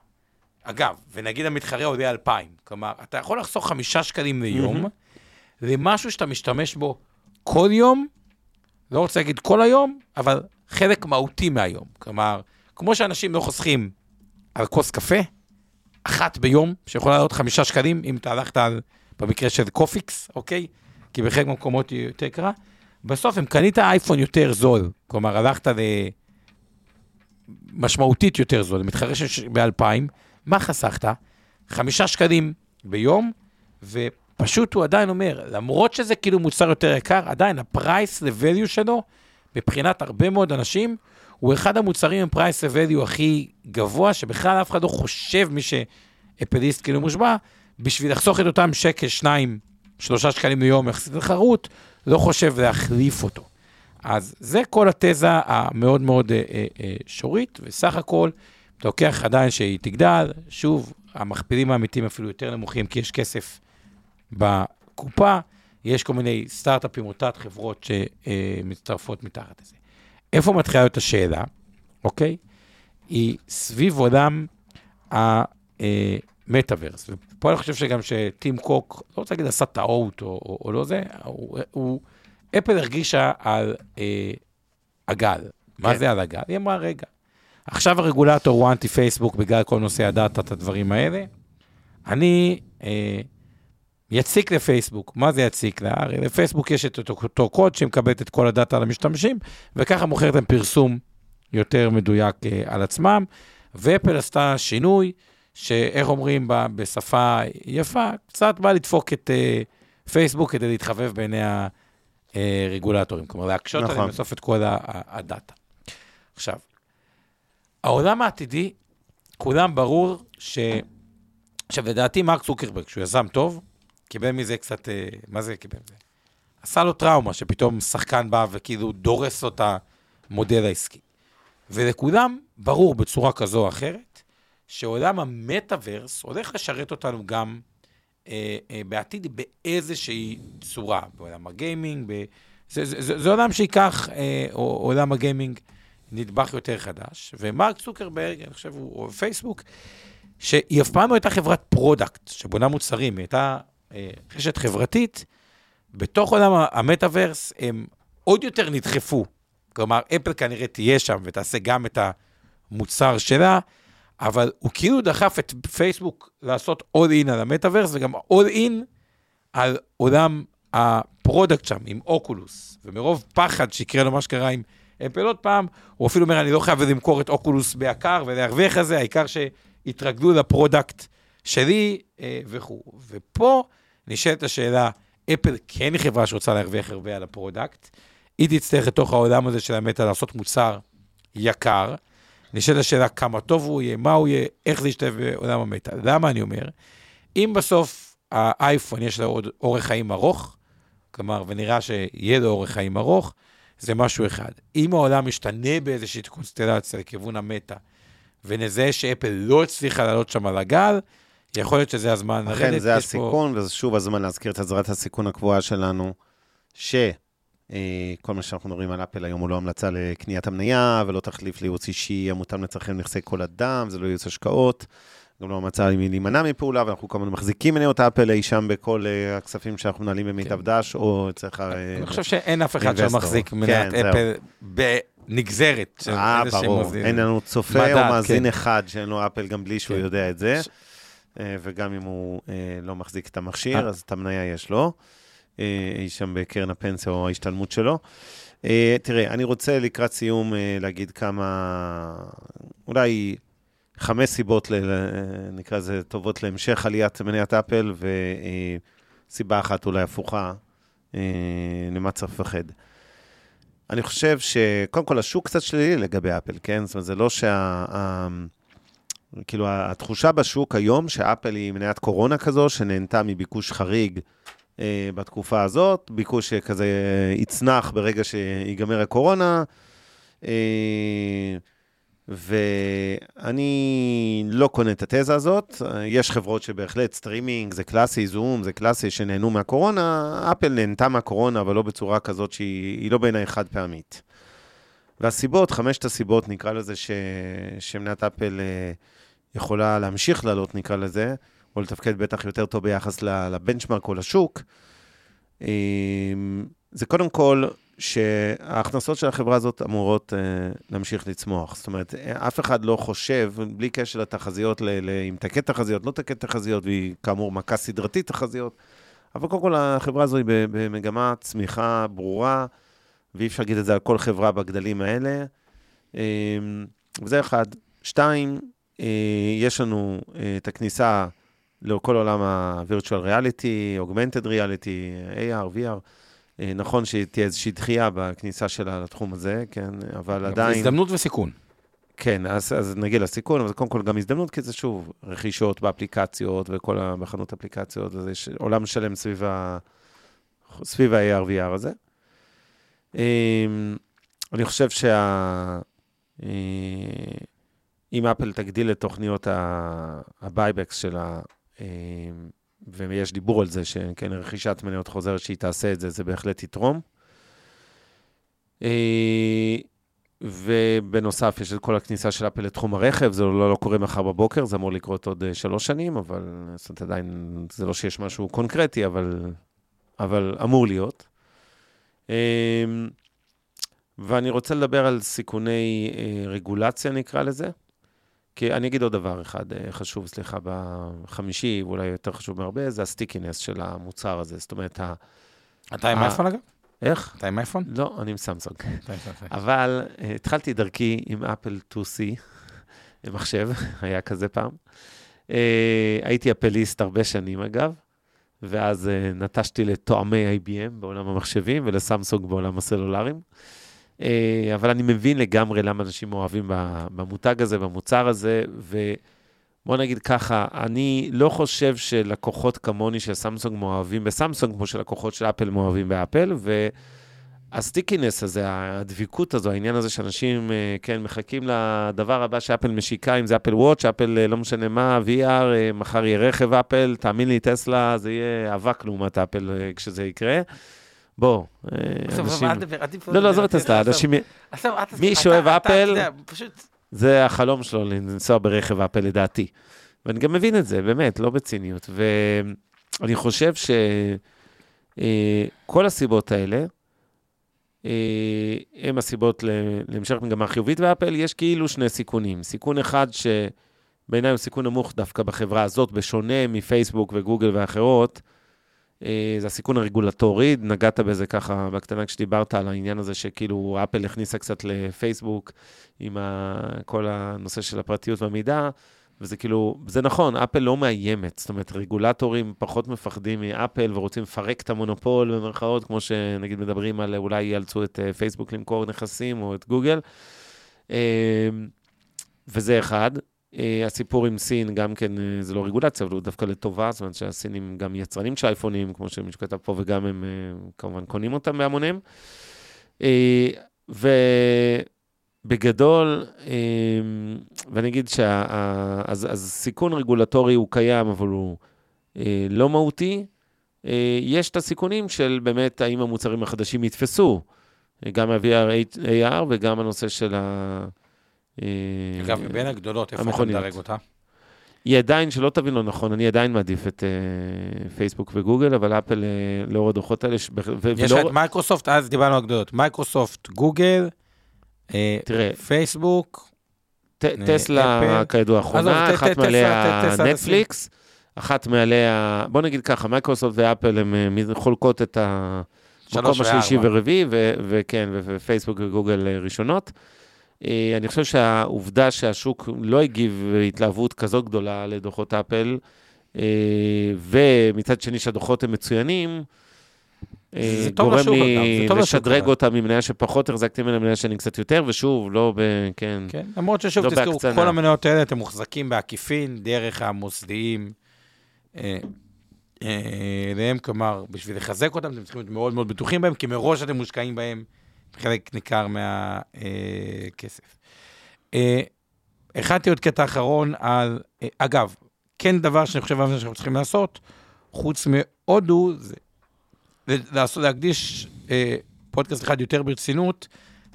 S3: אגב, ונגיד המתחרה עולה 2,000. כלומר, אתה יכול לחסוך 5 שקלים ליום למשהו שאתה משתמש בו כל יום, לא רוצה להגיד כל היום, אבל חלק מהותי מהיום. כלומר, כמו שאנשים לא חוסכים על כוס קפה, אחת ביום, שיכולה לעלות חמישה שקלים, אם אתה הלכת על, במקרה של קופיקס, אוקיי? כי בחלק מהמקומות היא יותר יקרה. בסוף, אם קנית אייפון יותר זול, כלומר, הלכת ל... משמעותית יותר זול, מתחרה ב-2000, מה חסכת? חמישה שקלים ביום, ופשוט הוא עדיין אומר, למרות שזה כאילו מוצר יותר יקר, עדיין ה price ל-value שלו מבחינת הרבה מאוד אנשים, הוא אחד המוצרים עם פרייס ו הכי גבוה, שבכלל אף אחד לא חושב, מי שאפליסט כאילו מושבע, בשביל לחסוך את אותם שקל, שניים, שלושה שקלים ליום יחסית לתחרות, לא חושב להחליף אותו. אז זה כל התזה המאוד מאוד אה, אה, אה, שורית, וסך הכל, אתה לוקח עדיין שהיא תגדל, שוב, המכפילים האמיתיים אפילו יותר נמוכים, כי יש כסף בקופה, יש כל מיני סטארט-אפים או תת-חברות שמצטרפות מתחת לזה. איפה מתחילה להיות השאלה, אוקיי? היא סביב עולם המטאוורס. ופה אני חושב שגם שטים קוק, לא רוצה להגיד עשה טעות או, או, או לא זה, הוא, הוא, אפל הרגישה על אה, הגל. כן. מה זה על הגל? היא אמרה, רגע, עכשיו הרגולטור הוא אנטי פייסבוק בגלל כל נושא הדאטה, את הדברים האלה. אני אה, יציק לפייסבוק. מה זה יציק לה? הרי לפייסבוק יש את אותו, קוד שמקבלת את כל הדאטה על המשתמשים, וככה מוכרת להם פרסום יותר מדויק uh, על עצמם. ואפל עשתה שינוי, שאיך אומרים ב, בשפה יפה, קצת בא לדפוק את uh, פייסבוק כדי להתחבב בעיני הרגולטורים. כלומר, להקשות נכון. עליהם בסוף את כל הדאטה. עכשיו, העולם העתידי, כולם ברור ש... עכשיו, לדעתי, מרק צוקרברג, שהוא יזם טוב, קיבל מזה קצת, אה, מה זה קיבל מזה? עשה לו טראומה, שפתאום שחקן בא וכאילו דורס לו את המודל העסקי. ולכולם ברור בצורה כזו או אחרת, שעולם המטאוורס הולך לשרת אותנו גם אה, אה, בעתיד באיזושהי צורה, בעולם הגיימינג, זה, זה, זה, זה עולם שייקח, אה, עולם הגיימינג, נדבך יותר חדש. ומרק צוקרברג, אני חושב, הוא, פייסבוק, שהיא אף פעם לא הייתה חברת product שבונה מוצרים, היא הייתה רשת חברתית. בתוך עולם המטאוורס הם עוד יותר נדחפו. כלומר, אפל כנראה תהיה שם ותעשה גם את המוצר שלה, אבל הוא כאילו דחף את פייסבוק לעשות all in על המטאוורס, וגם all in על עולם ה product שם, עם אוקולוס. ומרוב פחד שיקרה לו מה שקרה עם אפל עוד פעם, הוא אפילו אומר, אני לא חייב למכור את אוקולוס ביקר ולהרוויח על זה, העיקר שיתרגלו ל product שלי אה, וכו'. ופה נשאלת השאלה, אפל כן חברה שרוצה להרוויח הרבה על ה product, היא תצטרך לתוך העולם הזה של המטה לעשות מוצר יקר. נשאלת השאלה כמה טוב הוא יהיה, מה הוא יהיה, איך זה ישתלב בעולם המטה. למה אני אומר? אם בסוף האייפון יש לו עוד אורך חיים ארוך, כלומר, ונראה שיהיה לו אורך חיים ארוך, זה משהו אחד. אם העולם משתנה באיזושהי קונסטלציה לכיוון המטה, ונזהה שאפל לא הצליחה לעלות שם על הגל, יכול להיות שזה הזמן
S4: לרדת. אכן, זה הסיכון, פה... וזה שוב הזמן להזכיר את עזרת הסיכון הקבועה שלנו, ש... אה, כל מה שאנחנו מדברים על אפל היום הוא לא המלצה לקניית המניה, ולא תחליף לייעוץ אישי המותאם לצרכים נכסי כל אדם, זה לא ייעוץ השקעות. גם לא המלצה להימנע מפעולה, ואנחנו כמובן מחזיקים מניות אפל אי שם בכל uh, הכספים שאנחנו מנהלים במיטב כן. דש, או אצלך... Uh,
S3: אני חושב שאין אף אחד שמחזיק מניית כן, אפל בנגזרת.
S4: אה, ברור. אין לנו צופה או מאזין כן. אחד שאין לו אפל גם בלי שהוא. יודע את זה. ש... וגם אם הוא לא מחזיק את המכשיר, אז את המניה יש לו. אה, אי שם בקרן הפנסיה או ההשתלמות שלו. אה, תראה, אני רוצה לקראת סיום אה, להגיד כמה, אולי חמש סיבות, ל, נקרא לזה, טובות להמשך עליית מניית אפל, וסיבה אחת אולי הפוכה, למה צריך לפחד. אני חושב שקודם כל השוק קצת שלילי לגבי אפל, כן? זאת אומרת, זה לא שה... כאילו, התחושה בשוק היום, שאפל היא מניית קורונה כזו, שנהנתה מביקוש חריג אה, בתקופה הזאת, ביקוש שכזה יצנח ברגע שיגמר הקורונה. אה, ואני לא קונה את התזה הזאת. יש חברות שבהחלט סטרימינג זה קלאסי, זום זה קלאסי, שנהנו מהקורונה. אפל נהנתה מהקורונה, אבל לא בצורה כזאת שהיא לא בעיניי חד פעמית. והסיבות, חמשת הסיבות, נקרא לזה, ש... שמנת אפל אה, יכולה להמשיך לעלות, נקרא לזה, או לתפקד בטח יותר טוב ביחס לבנצ'מרק או לשוק, אמ, זה קודם כל שההכנסות של החברה הזאת אמורות uh, להמשיך לצמוח. זאת אומרת, אף אחד לא חושב, בלי קשר לתחזיות, אם תקט תחזיות, לא תקט תחזיות, והיא כאמור מכה סדרתית תחזיות, אבל קודם כל החברה הזו היא במגמת צמיחה ברורה, ואי אפשר להגיד את זה על כל חברה בגדלים האלה. וזה אחד. שתיים, יש לנו uh, את הכניסה לכל עולם ה-virtual reality, augmented reality, AR, VR. אה, נכון שתהיה איזושהי דחייה בכניסה שלה לתחום הזה, כן, אבל עדיין...
S3: הזדמנות וסיכון.
S4: כן, אז, אז נגיע לסיכון, אבל קודם כל גם הזדמנות, כי זה שוב, רכישות באפליקציות וכל בחנות אפליקציות, אז יש עולם שלם סביב, ה, סביב ה-AR-VR הזה. אמ, אני חושב שה... אה, אם אפל תגדיל את תוכניות ה-buybacks שלה אמ, ויש דיבור על זה שכן, רכישת מניות חוזרת שהיא תעשה את זה, זה בהחלט יתרום. אה, ובנוסף, יש את כל הכניסה של אפל לתחום הרכב, זה לא, לא קורה מחר בבוקר, זה אמור לקרות עוד אה, שלוש שנים, אבל זאת אומרת, עדיין, זה לא שיש משהו קונקרטי, אבל, אבל אמור להיות. ואני רוצה לדבר על סיכוני אה, רגולציה, נקרא לזה. כי אני אגיד עוד דבר אחד אה, חשוב, סליחה, בחמישי, ואולי יותר חשוב מהרבה, זה הסטיקינס של המוצר הזה. זאת אומרת,
S3: אתה עם אייפון אגב?
S4: איך?
S3: אתה עם אייפון?
S4: לא, אני עם סמסונג. אבל uh, התחלתי דרכי עם אפל 2C, עם מחשב, היה כזה פעם. Uh, הייתי אפליסט הרבה שנים, אגב, ואז נטשתי לתואמי IBM בעולם המחשבים ולסמסונג בעולם הסלולריים. אה, אבל אני מבין לגמרי למה אנשים אוהבים במותג הזה, במוצר הזה, ובוא נגיד ככה, אני לא חושב שלקוחות כמוני של סמסונג מאוהבים בסמסונג, כמו שלקוחות של אפל מאוהבים באפל, והסטיקינס הזה, הדביקות הזו, העניין הזה שאנשים, אה, כן, מחכים לדבר הבא שאפל משיקה, אם זה אפל וואץ', אפל אה, לא משנה מה, VR, מחר יהיה רכב אפל, תאמין לי, טסלה, זה יהיה אבק לעומת אפל כשזה יקרה. בוא, אה, אנשים... לא, לא, עזוב את
S3: עזוב.
S4: אנשים... מי שאוהב אפל-. זה החלום שלו לנסוע ברכב אפל לדעתי. ואני גם מבין את זה, באמת, לא בציניות. ואני חושב שכל הסיבות האלה, אה, הם הסיבות ל- להמשך מגמה חיובית באפל. יש כאילו שני סיכונים. סיכון אחד שבעיניי הוא סיכון נמוך דווקא בחברה הזאת, בשונה מפייסבוק וגוגל ואחרות, אה, זה הסיכון הרגולטורי, נגעת בזה ככה בקטנה כשדיברת על העניין הזה שכאילו אפל הכניסה קצת לפייסבוק עם ה... כל הנושא של הפרטיות והמידע, וזה כאילו, זה נכון, אפל לא מאיימת, זאת אומרת, רגולטורים פחות מפחדים מאפל ורוצים לפרק את המונופול במרכאות, כמו שנגיד מדברים על אולי יאלצו את אה, פייסבוק למכור נכסים או את גוגל. אה, וזה אחד. אה, הסיפור עם סין, גם כן, אה, זה לא רגולציה, אבל הוא דווקא לטובה, זאת אומרת שהסינים גם יצרנים של אייפונים, כמו שמי שכתב פה, וגם הם אה, כמובן קונים אותם בהמוניהם. ובגדול, ואני אגיד שה... ה- אז, אז סיכון רגולטורי הוא קיים, אבל הוא לא מהותי. יש את הסיכונים של באמת, האם המוצרים החדשים יתפסו, גם ה-VR, וגם הנושא של ה... אה,
S3: אגב, מבין הגדולות, איפה אתה. מדרג אותה?
S4: היא עדיין, שלא תבין לא נכון, אני עדיין מעדיף את אה, פייסבוק וגוגל, אבל אפל, אה, לאור הדוחות האלה, ש- ו-
S3: יש לך
S4: ולא-
S3: את מייקרוסופט, אז דיברנו על הגדולות. מייקרוסופט, גוגל, אה,
S4: תראה,
S3: פייסבוק,
S4: ט- טסלה,
S3: אפל.
S4: כידוע, האחרונה, אחת מעליה
S3: טסלה, טסלה,
S4: נטפליקס, אחת מעליה, בוא נגיד ככה, מייקרוסופט ואפל הן אה, חולקות את המקום השלישי. ורביעי, וכן, ופייסבוק וגוגל אה, ראשונות. אה, אני חושב שהעובדה שהשוק לא הגיב בהתלהבות כזאת גדולה לדוחות אפל, אה, ומצד שני שהדוחות הם מצוינים, אה, גורם לי לשדרג. אותה ממניה שפחות החזקתי ממנה למניה שאני קצת יותר, ושוב, לא ב... כן.
S3: כן, למרות ששוב,
S4: לא
S3: תזכרו,
S4: בהקצנה.
S3: כל המניות האלה אתם מוחזקים בעקיפין דרך המוסדיים אליהם, כלומר, בשביל לחזק אותם, אתם צריכים להיות מאוד מאוד בטוחים בהם, כי מראש אתם מושקעים בהם חלק ניכר מהכסף. הכנתי עוד קטע אחרון על, אה, אגב, כן דבר שאני חושב שאנחנו צריכים לעשות, חוץ מהודו, זה לעשות, להקדיש אה, פודקאסט אחד יותר ברצינות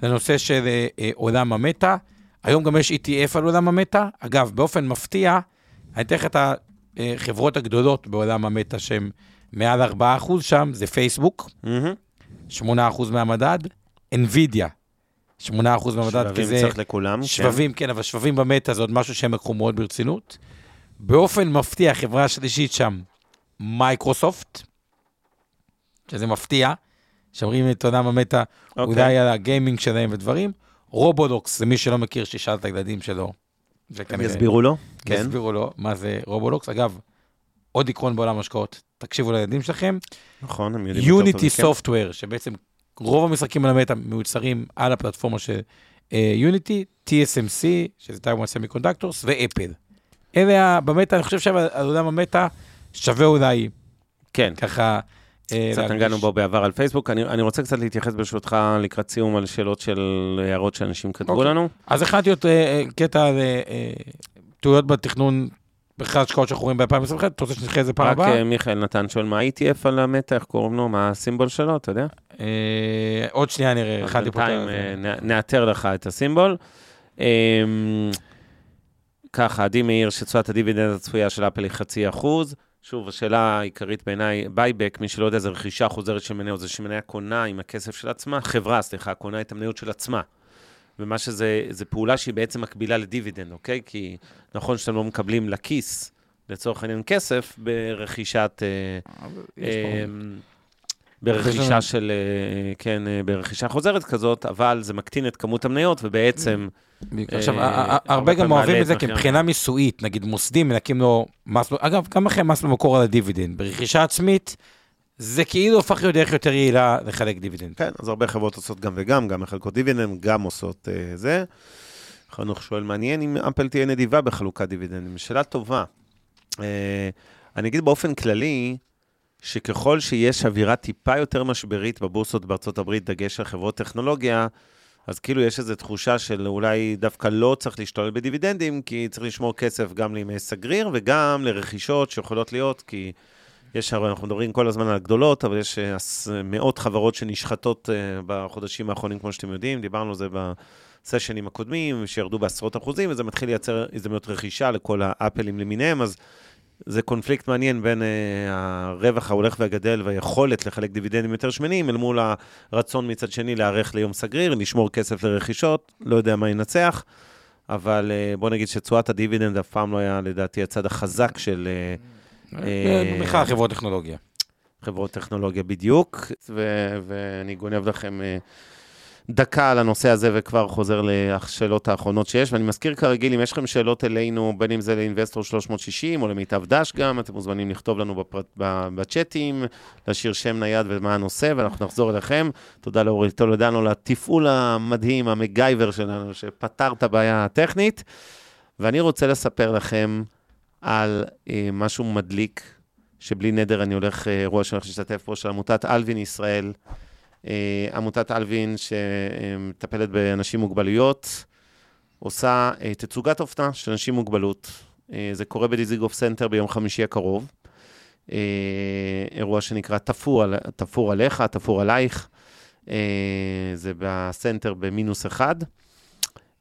S3: לנושא של אה, אה, עולם המטא. היום גם יש ETF על עולם המטא. אגב, באופן מפתיע, אני אתן לך את החברות הגדולות בעולם המטא שהן מעל 4% שם, זה פייסבוק,
S7: מהמם.
S3: 8% מהמדד, NVIDIA, 8% מהמדד, כי
S7: שבבים. צריך לכולם. כן.
S3: שבבים, כן, אבל שבבים במטא זה עוד משהו שהם לקחו מאוד ברצינות. באופן מפתיע, החברה השלישית שם, מייקרוסופט, שזה מפתיע, שאומרים את עולם המטא,
S7: אוקיי.
S3: אולי על הגיימינג שלהם ודברים. רובלוקס, זה מי שלא מכיר, שישאל את הילדים שלו.
S7: הם. יסבירו לו? כן.
S3: יסבירו לו מה זה רובלוקס. אגב, עוד עקרון בעולם ההשקעות, תקשיבו לילדים שלכם.
S7: נכון, הם יודעים יותר טוב
S3: יוניטי. סופטוור, שבעצם רוב המשחקים על המטה מיוצרים על הפלטפורמה של יוניטי, TSMC, שזה טייוואן סמי קונדקטורס, ואפל. אלה, במטה, אני חושב שעל עולם המטה שווה אולי
S7: כן.
S3: ככה... אה,
S7: קצת. נגענו בו בעבר על פייסבוק. אני, אני רוצה קצת להתייחס ברשותך לקראת סיום על שאלות של הערות שאנשים כתבו
S3: אוקיי.
S7: לנו.
S3: אז הכנתי עוד אה, אה, קטע על אה, אה, טעויות בתכנון, בכלל השקעות שאנחנו רואים ב-2021, אתה רוצה שנדחה את זה פעם
S7: רק
S3: הבאה?
S7: אה, מיכאל נתן שואל מה ה-ETF על המטה, איך קוראים לו, מה הסימבול שלו, אתה יודע?
S3: אה, עוד שנייה נראה, את
S7: בינתיים אה, נאתר לך את הסימבול. אמ, ככה, עדי מאיר שתשואת הדיבידנד הצפויה של אפל היא חצי אחוז. שוב, השאלה העיקרית בעיניי, buyback, מי שלא יודע, זה רכישה חוזרת של מניות, זה שמניה קונה עם הכסף של עצמה, חברה, סליחה, קונה את המניות של עצמה. ומה שזה, זה פעולה שהיא בעצם מקבילה לדיבידנד, אוקיי? כי נכון שאתם לא מקבלים לכיס, לצורך העניין כסף, ברכישת... אה,
S3: פה-
S7: אמ, ברכישה של, אה, כן, אה, ברכישה חוזרת כזאת, אבל זה מקטין את כמות המניות, ובעצם,
S3: עכשיו,
S7: אה, הרבה
S3: גם אוהבים את זה כבחינה מיסויית, נגיד מוסדים מנקים לו מס, אגב, גם לכם מס במקור על הדיבידנד. ברכישה עצמית, זה כאילו הפך להיות דרך יותר יעילה לחלק דיבידנד.
S7: כן, אז הרבה חברות עושות גם וגם, גם מחלקות דיבידנד, גם עושות אה, זה. חנוך שואל, מעניין אם אפל תהיה נדיבה בחלוקת דיבידנדים. שאלה טובה. אה, אני אגיד באופן כללי, שככל שיש אווירה טיפה יותר משברית בבורסות בארצות הברית, דגש על חברות טכנולוגיה, אז כאילו יש איזו תחושה של אולי דווקא לא צריך להשתולל בדיבידנדים, כי צריך לשמור כסף גם לימי סגריר וגם לרכישות שיכולות להיות, כי
S4: יש, אנחנו מדברים כל הזמן על הגדולות, אבל יש אה, מאות חברות שנשחטות אה, בחודשים האחרונים, כמו שאתם יודעים, דיברנו על זה בסשנים הקודמים, שירדו בעשרות אחוזים, וזה מתחיל לייצר הזדמנות רכישה לכל האפלים למיניהם, אז זה קונפליקט מעניין בין אה, הרווח ההולך והגדל והיכולת לחלק דיבידנדים יותר שמנים, אל מול הרצון מצד שני להיערך ליום סגריר, לשמור כסף לרכישות, לא יודע מה ינצח, אבל בוא נגיד שתשואת הדיבידנד אף פעם לא היה, לדעתי, הצד החזק של...
S3: בכלל חברות טכנולוגיה.
S4: חברות טכנולוגיה בדיוק, ו- ואני גונב לכם אה, דקה על הנושא הזה וכבר חוזר לשאלות האחרונות שיש. ואני מזכיר כרגיל, אם יש לכם שאלות אלינו, בין אם זה לאינבסטור 360 או למיטב דש גם, אתם מוזמנים לכתוב לנו בפרט, בצ'אטים, להשאיר שם נייד ומה הנושא, ואנחנו נחזור אליכם. תודה לאורי טולדנו לתפעול המדהים, המגייבר שלנו, שפתר את הבעיה הטכנית. ואני רוצה לספר לכם על אה, משהו מדליק שבלי נדר אני הולך, אה, אירוע שאני הולך להשתתף בו, של עמותת אלווין ישראל. אה, עמותת אלווין שמטפלת באנשים עם מוגבלויות, עושה אה, תצוגת אופנה של אנשים עם מוגבלות. אה, זה קורה בדיזינגוף סנטר ביום חמישי הקרוב. אה, אירוע שנקרא תפור, על, תפור עליך, תפור עלייך. אה, זה בסנטר במינוס אחד.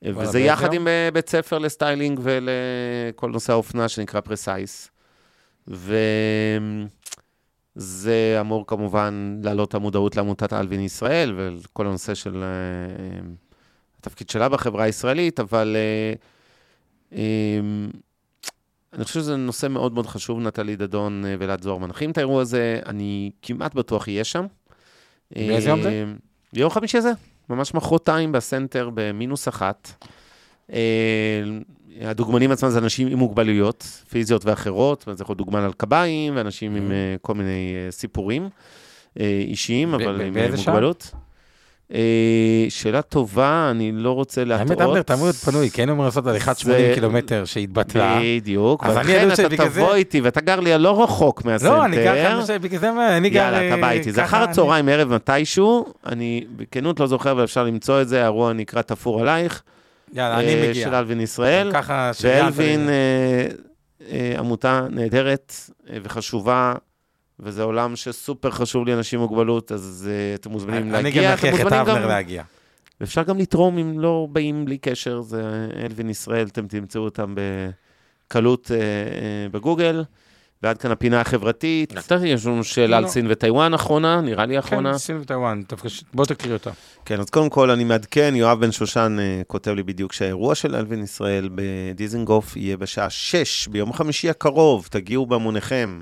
S4: וזה יחד? עם אה, בית ספר לסטיילינג ולכל נושא האופנה שנקרא פרסייס. וזה אמור כמובן להעלות את המודעות לעמותת אלווין ישראל ולכל הנושא של אה, אה, התפקיד שלה בחברה הישראלית, אבל אני חושב שזה נושא מאוד מאוד חשוב, נטלי דדון ואלעד זוהר מנחים את האירוע הזה, אני כמעט בטוח אהיה שם.
S3: באיזה יום זה?
S4: ביום חמישי הזה, ממש מחרתיים בסנטר במינוס אחת. אה, הדוגמנים עצמם זה אנשים עם מוגבלויות פיזיות ואחרות, זה יכול להיות דוגמן על קביים, ואנשים עם אה, כל מיני אה, סיפורים אישיים, אבל עם? מוגבלות. אה, שאלה טובה, אני לא רוצה להטעות.
S3: האמת, אמור להיות פנוי, כי היינו אמורים לעשות הליכת
S4: זה-
S3: 80 קילומטר שהתבטלה.
S4: בדיוק,
S3: אז אני
S4: ולכן אתה
S3: זה-
S4: תבוא איתי, ואתה גר לי לא רחוק מהסנטר.
S3: לא, אני גר כאן, בגלל זה אני גר...
S4: יאללה, אתה בא
S3: אה,
S4: איתי. זה
S3: ככה
S4: אחר הצהריים, ערב מתישהו, אני בכנות לא זוכר, אבל אפשר למצוא את זה, האירוע נקרא תפור עלייך,
S3: יאללה, אני
S4: אה,
S3: מגיע.
S4: של אלווין ישראל.
S3: ככה.
S4: ואלווין אה, אה, עמותה נהדרת אה, וחשובה, וזה עולם שסופר חשוב לי, אנשים עם מוגבלות, אז אה, אתם מוזמנים
S3: אני
S4: להגיע.
S3: גם
S4: אתם
S3: מכריח את אבנר
S4: גם-
S3: להגיע.
S4: ואפשר גם לתרום אם לא באים בלי קשר, זה אלווין ישראל, אתם תמצאו אותם בקלות אה, אה, בגוגל. ועד כאן הפינה החברתית. יש לנו שאלה על
S3: לא.
S4: סין וטיוואן אחרונה, נראה לי האחרונה.
S3: כן, סין וטיוואן, בוא תקריא אותה.
S4: כן, אז קודם כל אני מעדכן, יואב בן שושן כותב לי בדיוק שהאירוע של אלווין ישראל בדיזנגוף יהיה בשעה 6 ביום חמישי הקרוב, תגיעו בהמוניכם.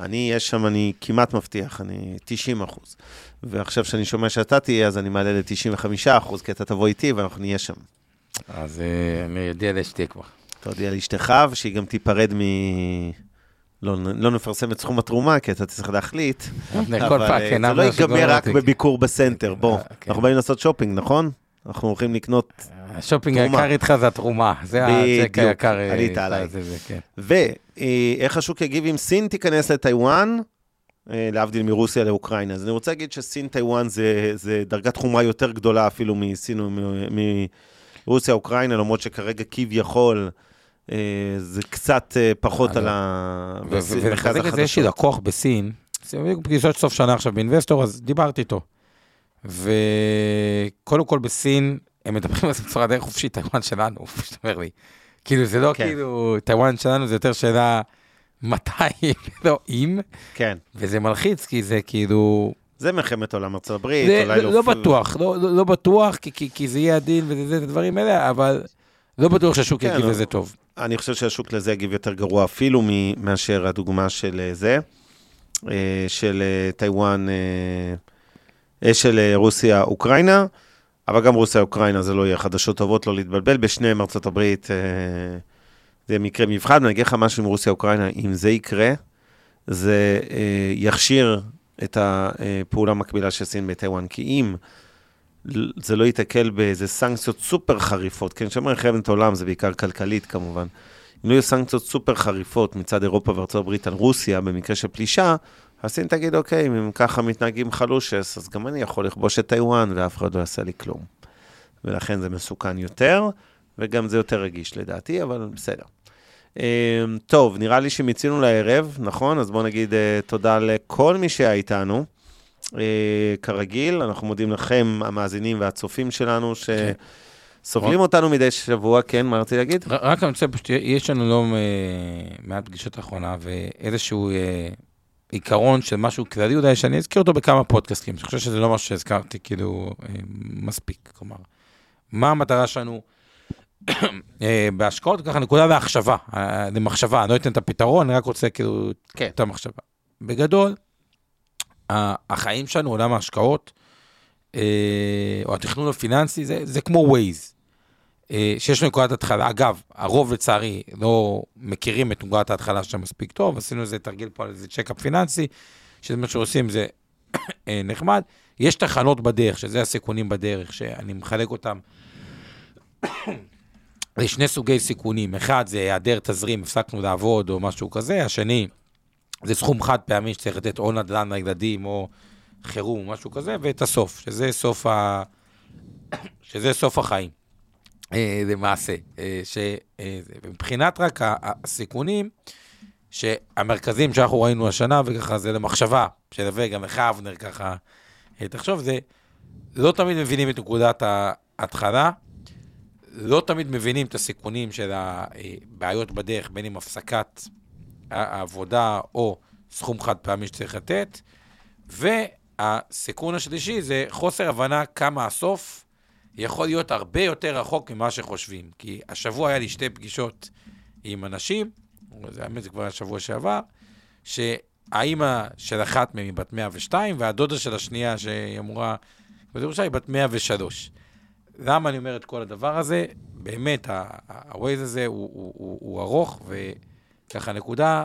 S4: אני אהיה שם, אני כמעט מבטיח, אני 90 אחוז. ועכשיו שאני שומע שאתה תהיה, אז אני מעלה ל-95 אחוז, כי אתה תבוא איתי ואנחנו נהיה שם.
S3: אז אה, אני אודיע לאשתי כבר.
S4: תודיע לאשתך, ושהיא גם תיפרד מ... לא, לא נפרסם את סכום התרומה, כי אתה צריך להחליט. אבל אה,
S3: כן,
S4: זה לא ייגמר רק. בביקור בסנטר, בוא.
S3: אה, כן.
S4: אנחנו באים לעשות שופינג, נכון? אנחנו הולכים לקנות
S3: השופינג. היקר איתך זה התרומה. זה הצ'ק היקר. אה,
S4: עלית עליי.
S3: כן.
S4: ואיך השוק יגיב אם סין תיכנס לטיוואן, אה, להבדיל מרוסיה לאוקראינה. אז אני רוצה להגיד שסין-טיוואן זה, זה דרגת חומרה יותר גדולה אפילו מסין ומרוסיה-אוקראינה, למרות שכרגע כביכול אה, זה קצת פחות על ה...
S3: ולחזק את זה, יש לי. לקוח בסין, פגישות סוף שנה עכשיו באינבסטור, אז דיברתי איתו. וקודם כל בסין, הם מדברים על זה בצורה די חופשית, טאיוואן שלנו, פשוט אומר לי. כאילו, זה לא
S4: כן.
S3: כאילו, טאיוואן שלנו זה יותר שאלה מתי, לא אם,
S4: כן.
S3: וזה מלחיץ, כי זה כאילו...
S4: זה מלחמת עולם ארצות הברית,
S3: זה
S4: אולי
S3: לא, לא בטוח, לא, לא, לא בטוח, כי, כי, כי זה יהיה הדין וזה זה, הדברים האלה, אבל לא בטוח שהשוק
S4: כן,
S3: יגיב
S4: לא.
S3: לזה טוב.
S4: אני חושב שהשוק לזה יגיב יותר גרוע אפילו מאשר הדוגמה של אה, זה, אה, של אה, טאיוואן, של רוסיה-אוקראינה, אבל גם רוסיה-אוקראינה זה לא יהיה חדשות טובות, לא להתבלבל, בשניהם ארצות הברית אה, זה מקרה מבחן, ואני אגיד לך משהו עם רוסיה-אוקראינה, אם זה יקרה, זה אה, יכשיר את הפעולה המקבילה של סין בטיוואן, כי אם זה לא ייתקל באיזה סנקציות סופר חריפות, כן, כשאומרים מלחמת עולם זה בעיקר כלכלית כמובן. אם לא יהיו סנקציות סופר חריפות מצד אירופה וארצות הברית על רוסיה במקרה של פלישה, אז סין תגיד, אוקיי, אם הם ככה מתנהגים חלושס, אז גם אני יכול לכבוש את טיוואן ואף אחד לא יעשה לי כלום. ולכן זה מסוכן יותר, וגם זה יותר רגיש לדעתי, אבל בסדר. אה, טוב, נראה לי שמיצינו לערב, נכון? אז בואו נגיד אה, תודה לכל מי שהיה איתנו. אה, כרגיל, אנחנו מודים לכם, המאזינים והצופים שלנו, שסובלים אותנו מדי שבוע, כן, מה רציתי להגיד?
S3: רק אני רוצה, פשוט, יש לנו לא אה, מעט פגישות אחרונה, ואיזשהו עיקרון של משהו כללי, אולי שאני אזכיר אותו בכמה פודקאסטים. אני חושב שזה לא משהו שהזכרתי כאילו אה, מספיק. כלומר, מה המטרה שלנו אה, בהשקעות? ככה נקודה להחשבה, אה, למחשבה, אני לא אתן את הפתרון, אני רק רוצה כאילו
S4: כן.
S3: את המחשבה. בגדול, החיים שלנו, עולם ההשקעות, אה, או התכנון הפיננסי, זה, זה כמו Waze. אה, שיש לנו נקודת התחלה. אגב, הרוב לצערי לא מכירים את נקודת ההתחלה שם מספיק טוב, עשינו איזה תרגיל פה על איזה checkup פיננסי, שזה מה שעושים, זה אה, נחמד. יש תחנות בדרך, שזה הסיכונים בדרך, שאני מחלק אותם לשני סוגי סיכונים. אחד זה היעדר תזרים, הפסקנו לעבוד או משהו כזה, השני זה סכום חד פעמי שצריך לתת או נדל"ן לילדים או חירום, משהו כזה, ואת הסוף, שזה סוף, ה... שזה סוף החיים. אה, למעשה, אה. אה, זה- ומבחינת רק הסיכונים, שהמרכזים שאנחנו ראינו השנה, וככה זה למחשבה, שווה גם לך, אבנר, ככה, אה, תחשוב, זה לא תמיד מבינים את נקודת ההתחלה, לא תמיד מבינים את הסיכונים של הבעיות בדרך, בין אם הפסקת העבודה או סכום חד פעמי שצריך לתת, והסיכון השלישי זה חוסר הבנה כמה הסוף יכול להיות הרבה יותר רחוק ממה שחושבים. כי השבוע היה לי שתי פגישות עם אנשים, זה האמת זה כבר היה שבוע שעבר, שהאימא של אחת מהן היא בת 102, והדודה של השנייה שהיא אמורה, בירושלים היא בת 103. למה אני אומר את כל הדבר הזה? באמת, ה-Waze הזה הוא, הוא, הוא, הוא ארוך, וככה נקודה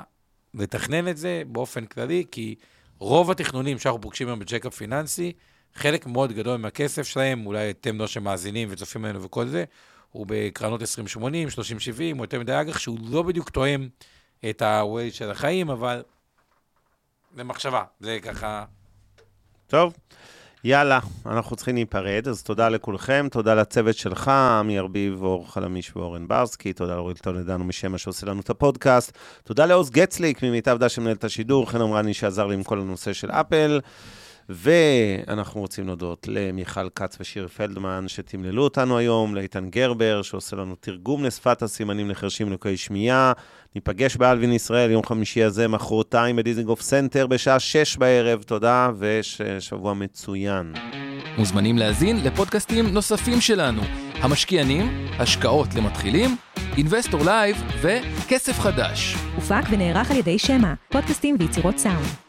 S3: לתכנן את זה באופן כללי, כי רוב התכנונים שאנחנו פוגשים היום בצ'קאפ פיננסי, חלק מאוד גדול מהכסף שלהם, אולי אתם לא שמאזינים וצופים עלינו וכל זה, הוא בקרנות 2080, 3070, או יותר מדי אג"ח, שהוא לא בדיוק תואם את ה-Waze של החיים, אבל זה מחשבה, זה ככה...
S4: טוב, יאללה, אנחנו צריכים להיפרד, אז תודה לכולכם, תודה לצוות שלך, עמי ארביב, אור חלמיש ואורן ברסקי, תודה לאורית טולדנו משמע שעושה לנו את הפודקאסט, תודה לעוז גצליק ממיטב דש שמנהל את השידור, חן אמרני שעזר לי עם כל הנושא של אפל, ואנחנו רוצים להודות למיכל כץ ושיר פלדמן שתמללו אותנו היום, לאיתן גרבר שעושה לנו תרגום לשפת הסימנים לחרשים ולקויי שמיעה. ניפגש באלווין ישראל יום חמישי הזה, מחרתיים בדיזינגוף סנטר בשעה שש בערב. תודה ושבוע מצוין.
S1: מוזמנים להאזין לפודקאסטים נוספים שלנו, המשקיענים, השקעות למתחילים, Investor Live וכסף חדש.
S2: הופק ונערך על ידי שמע, פודקאסטים ויצירות סאונד.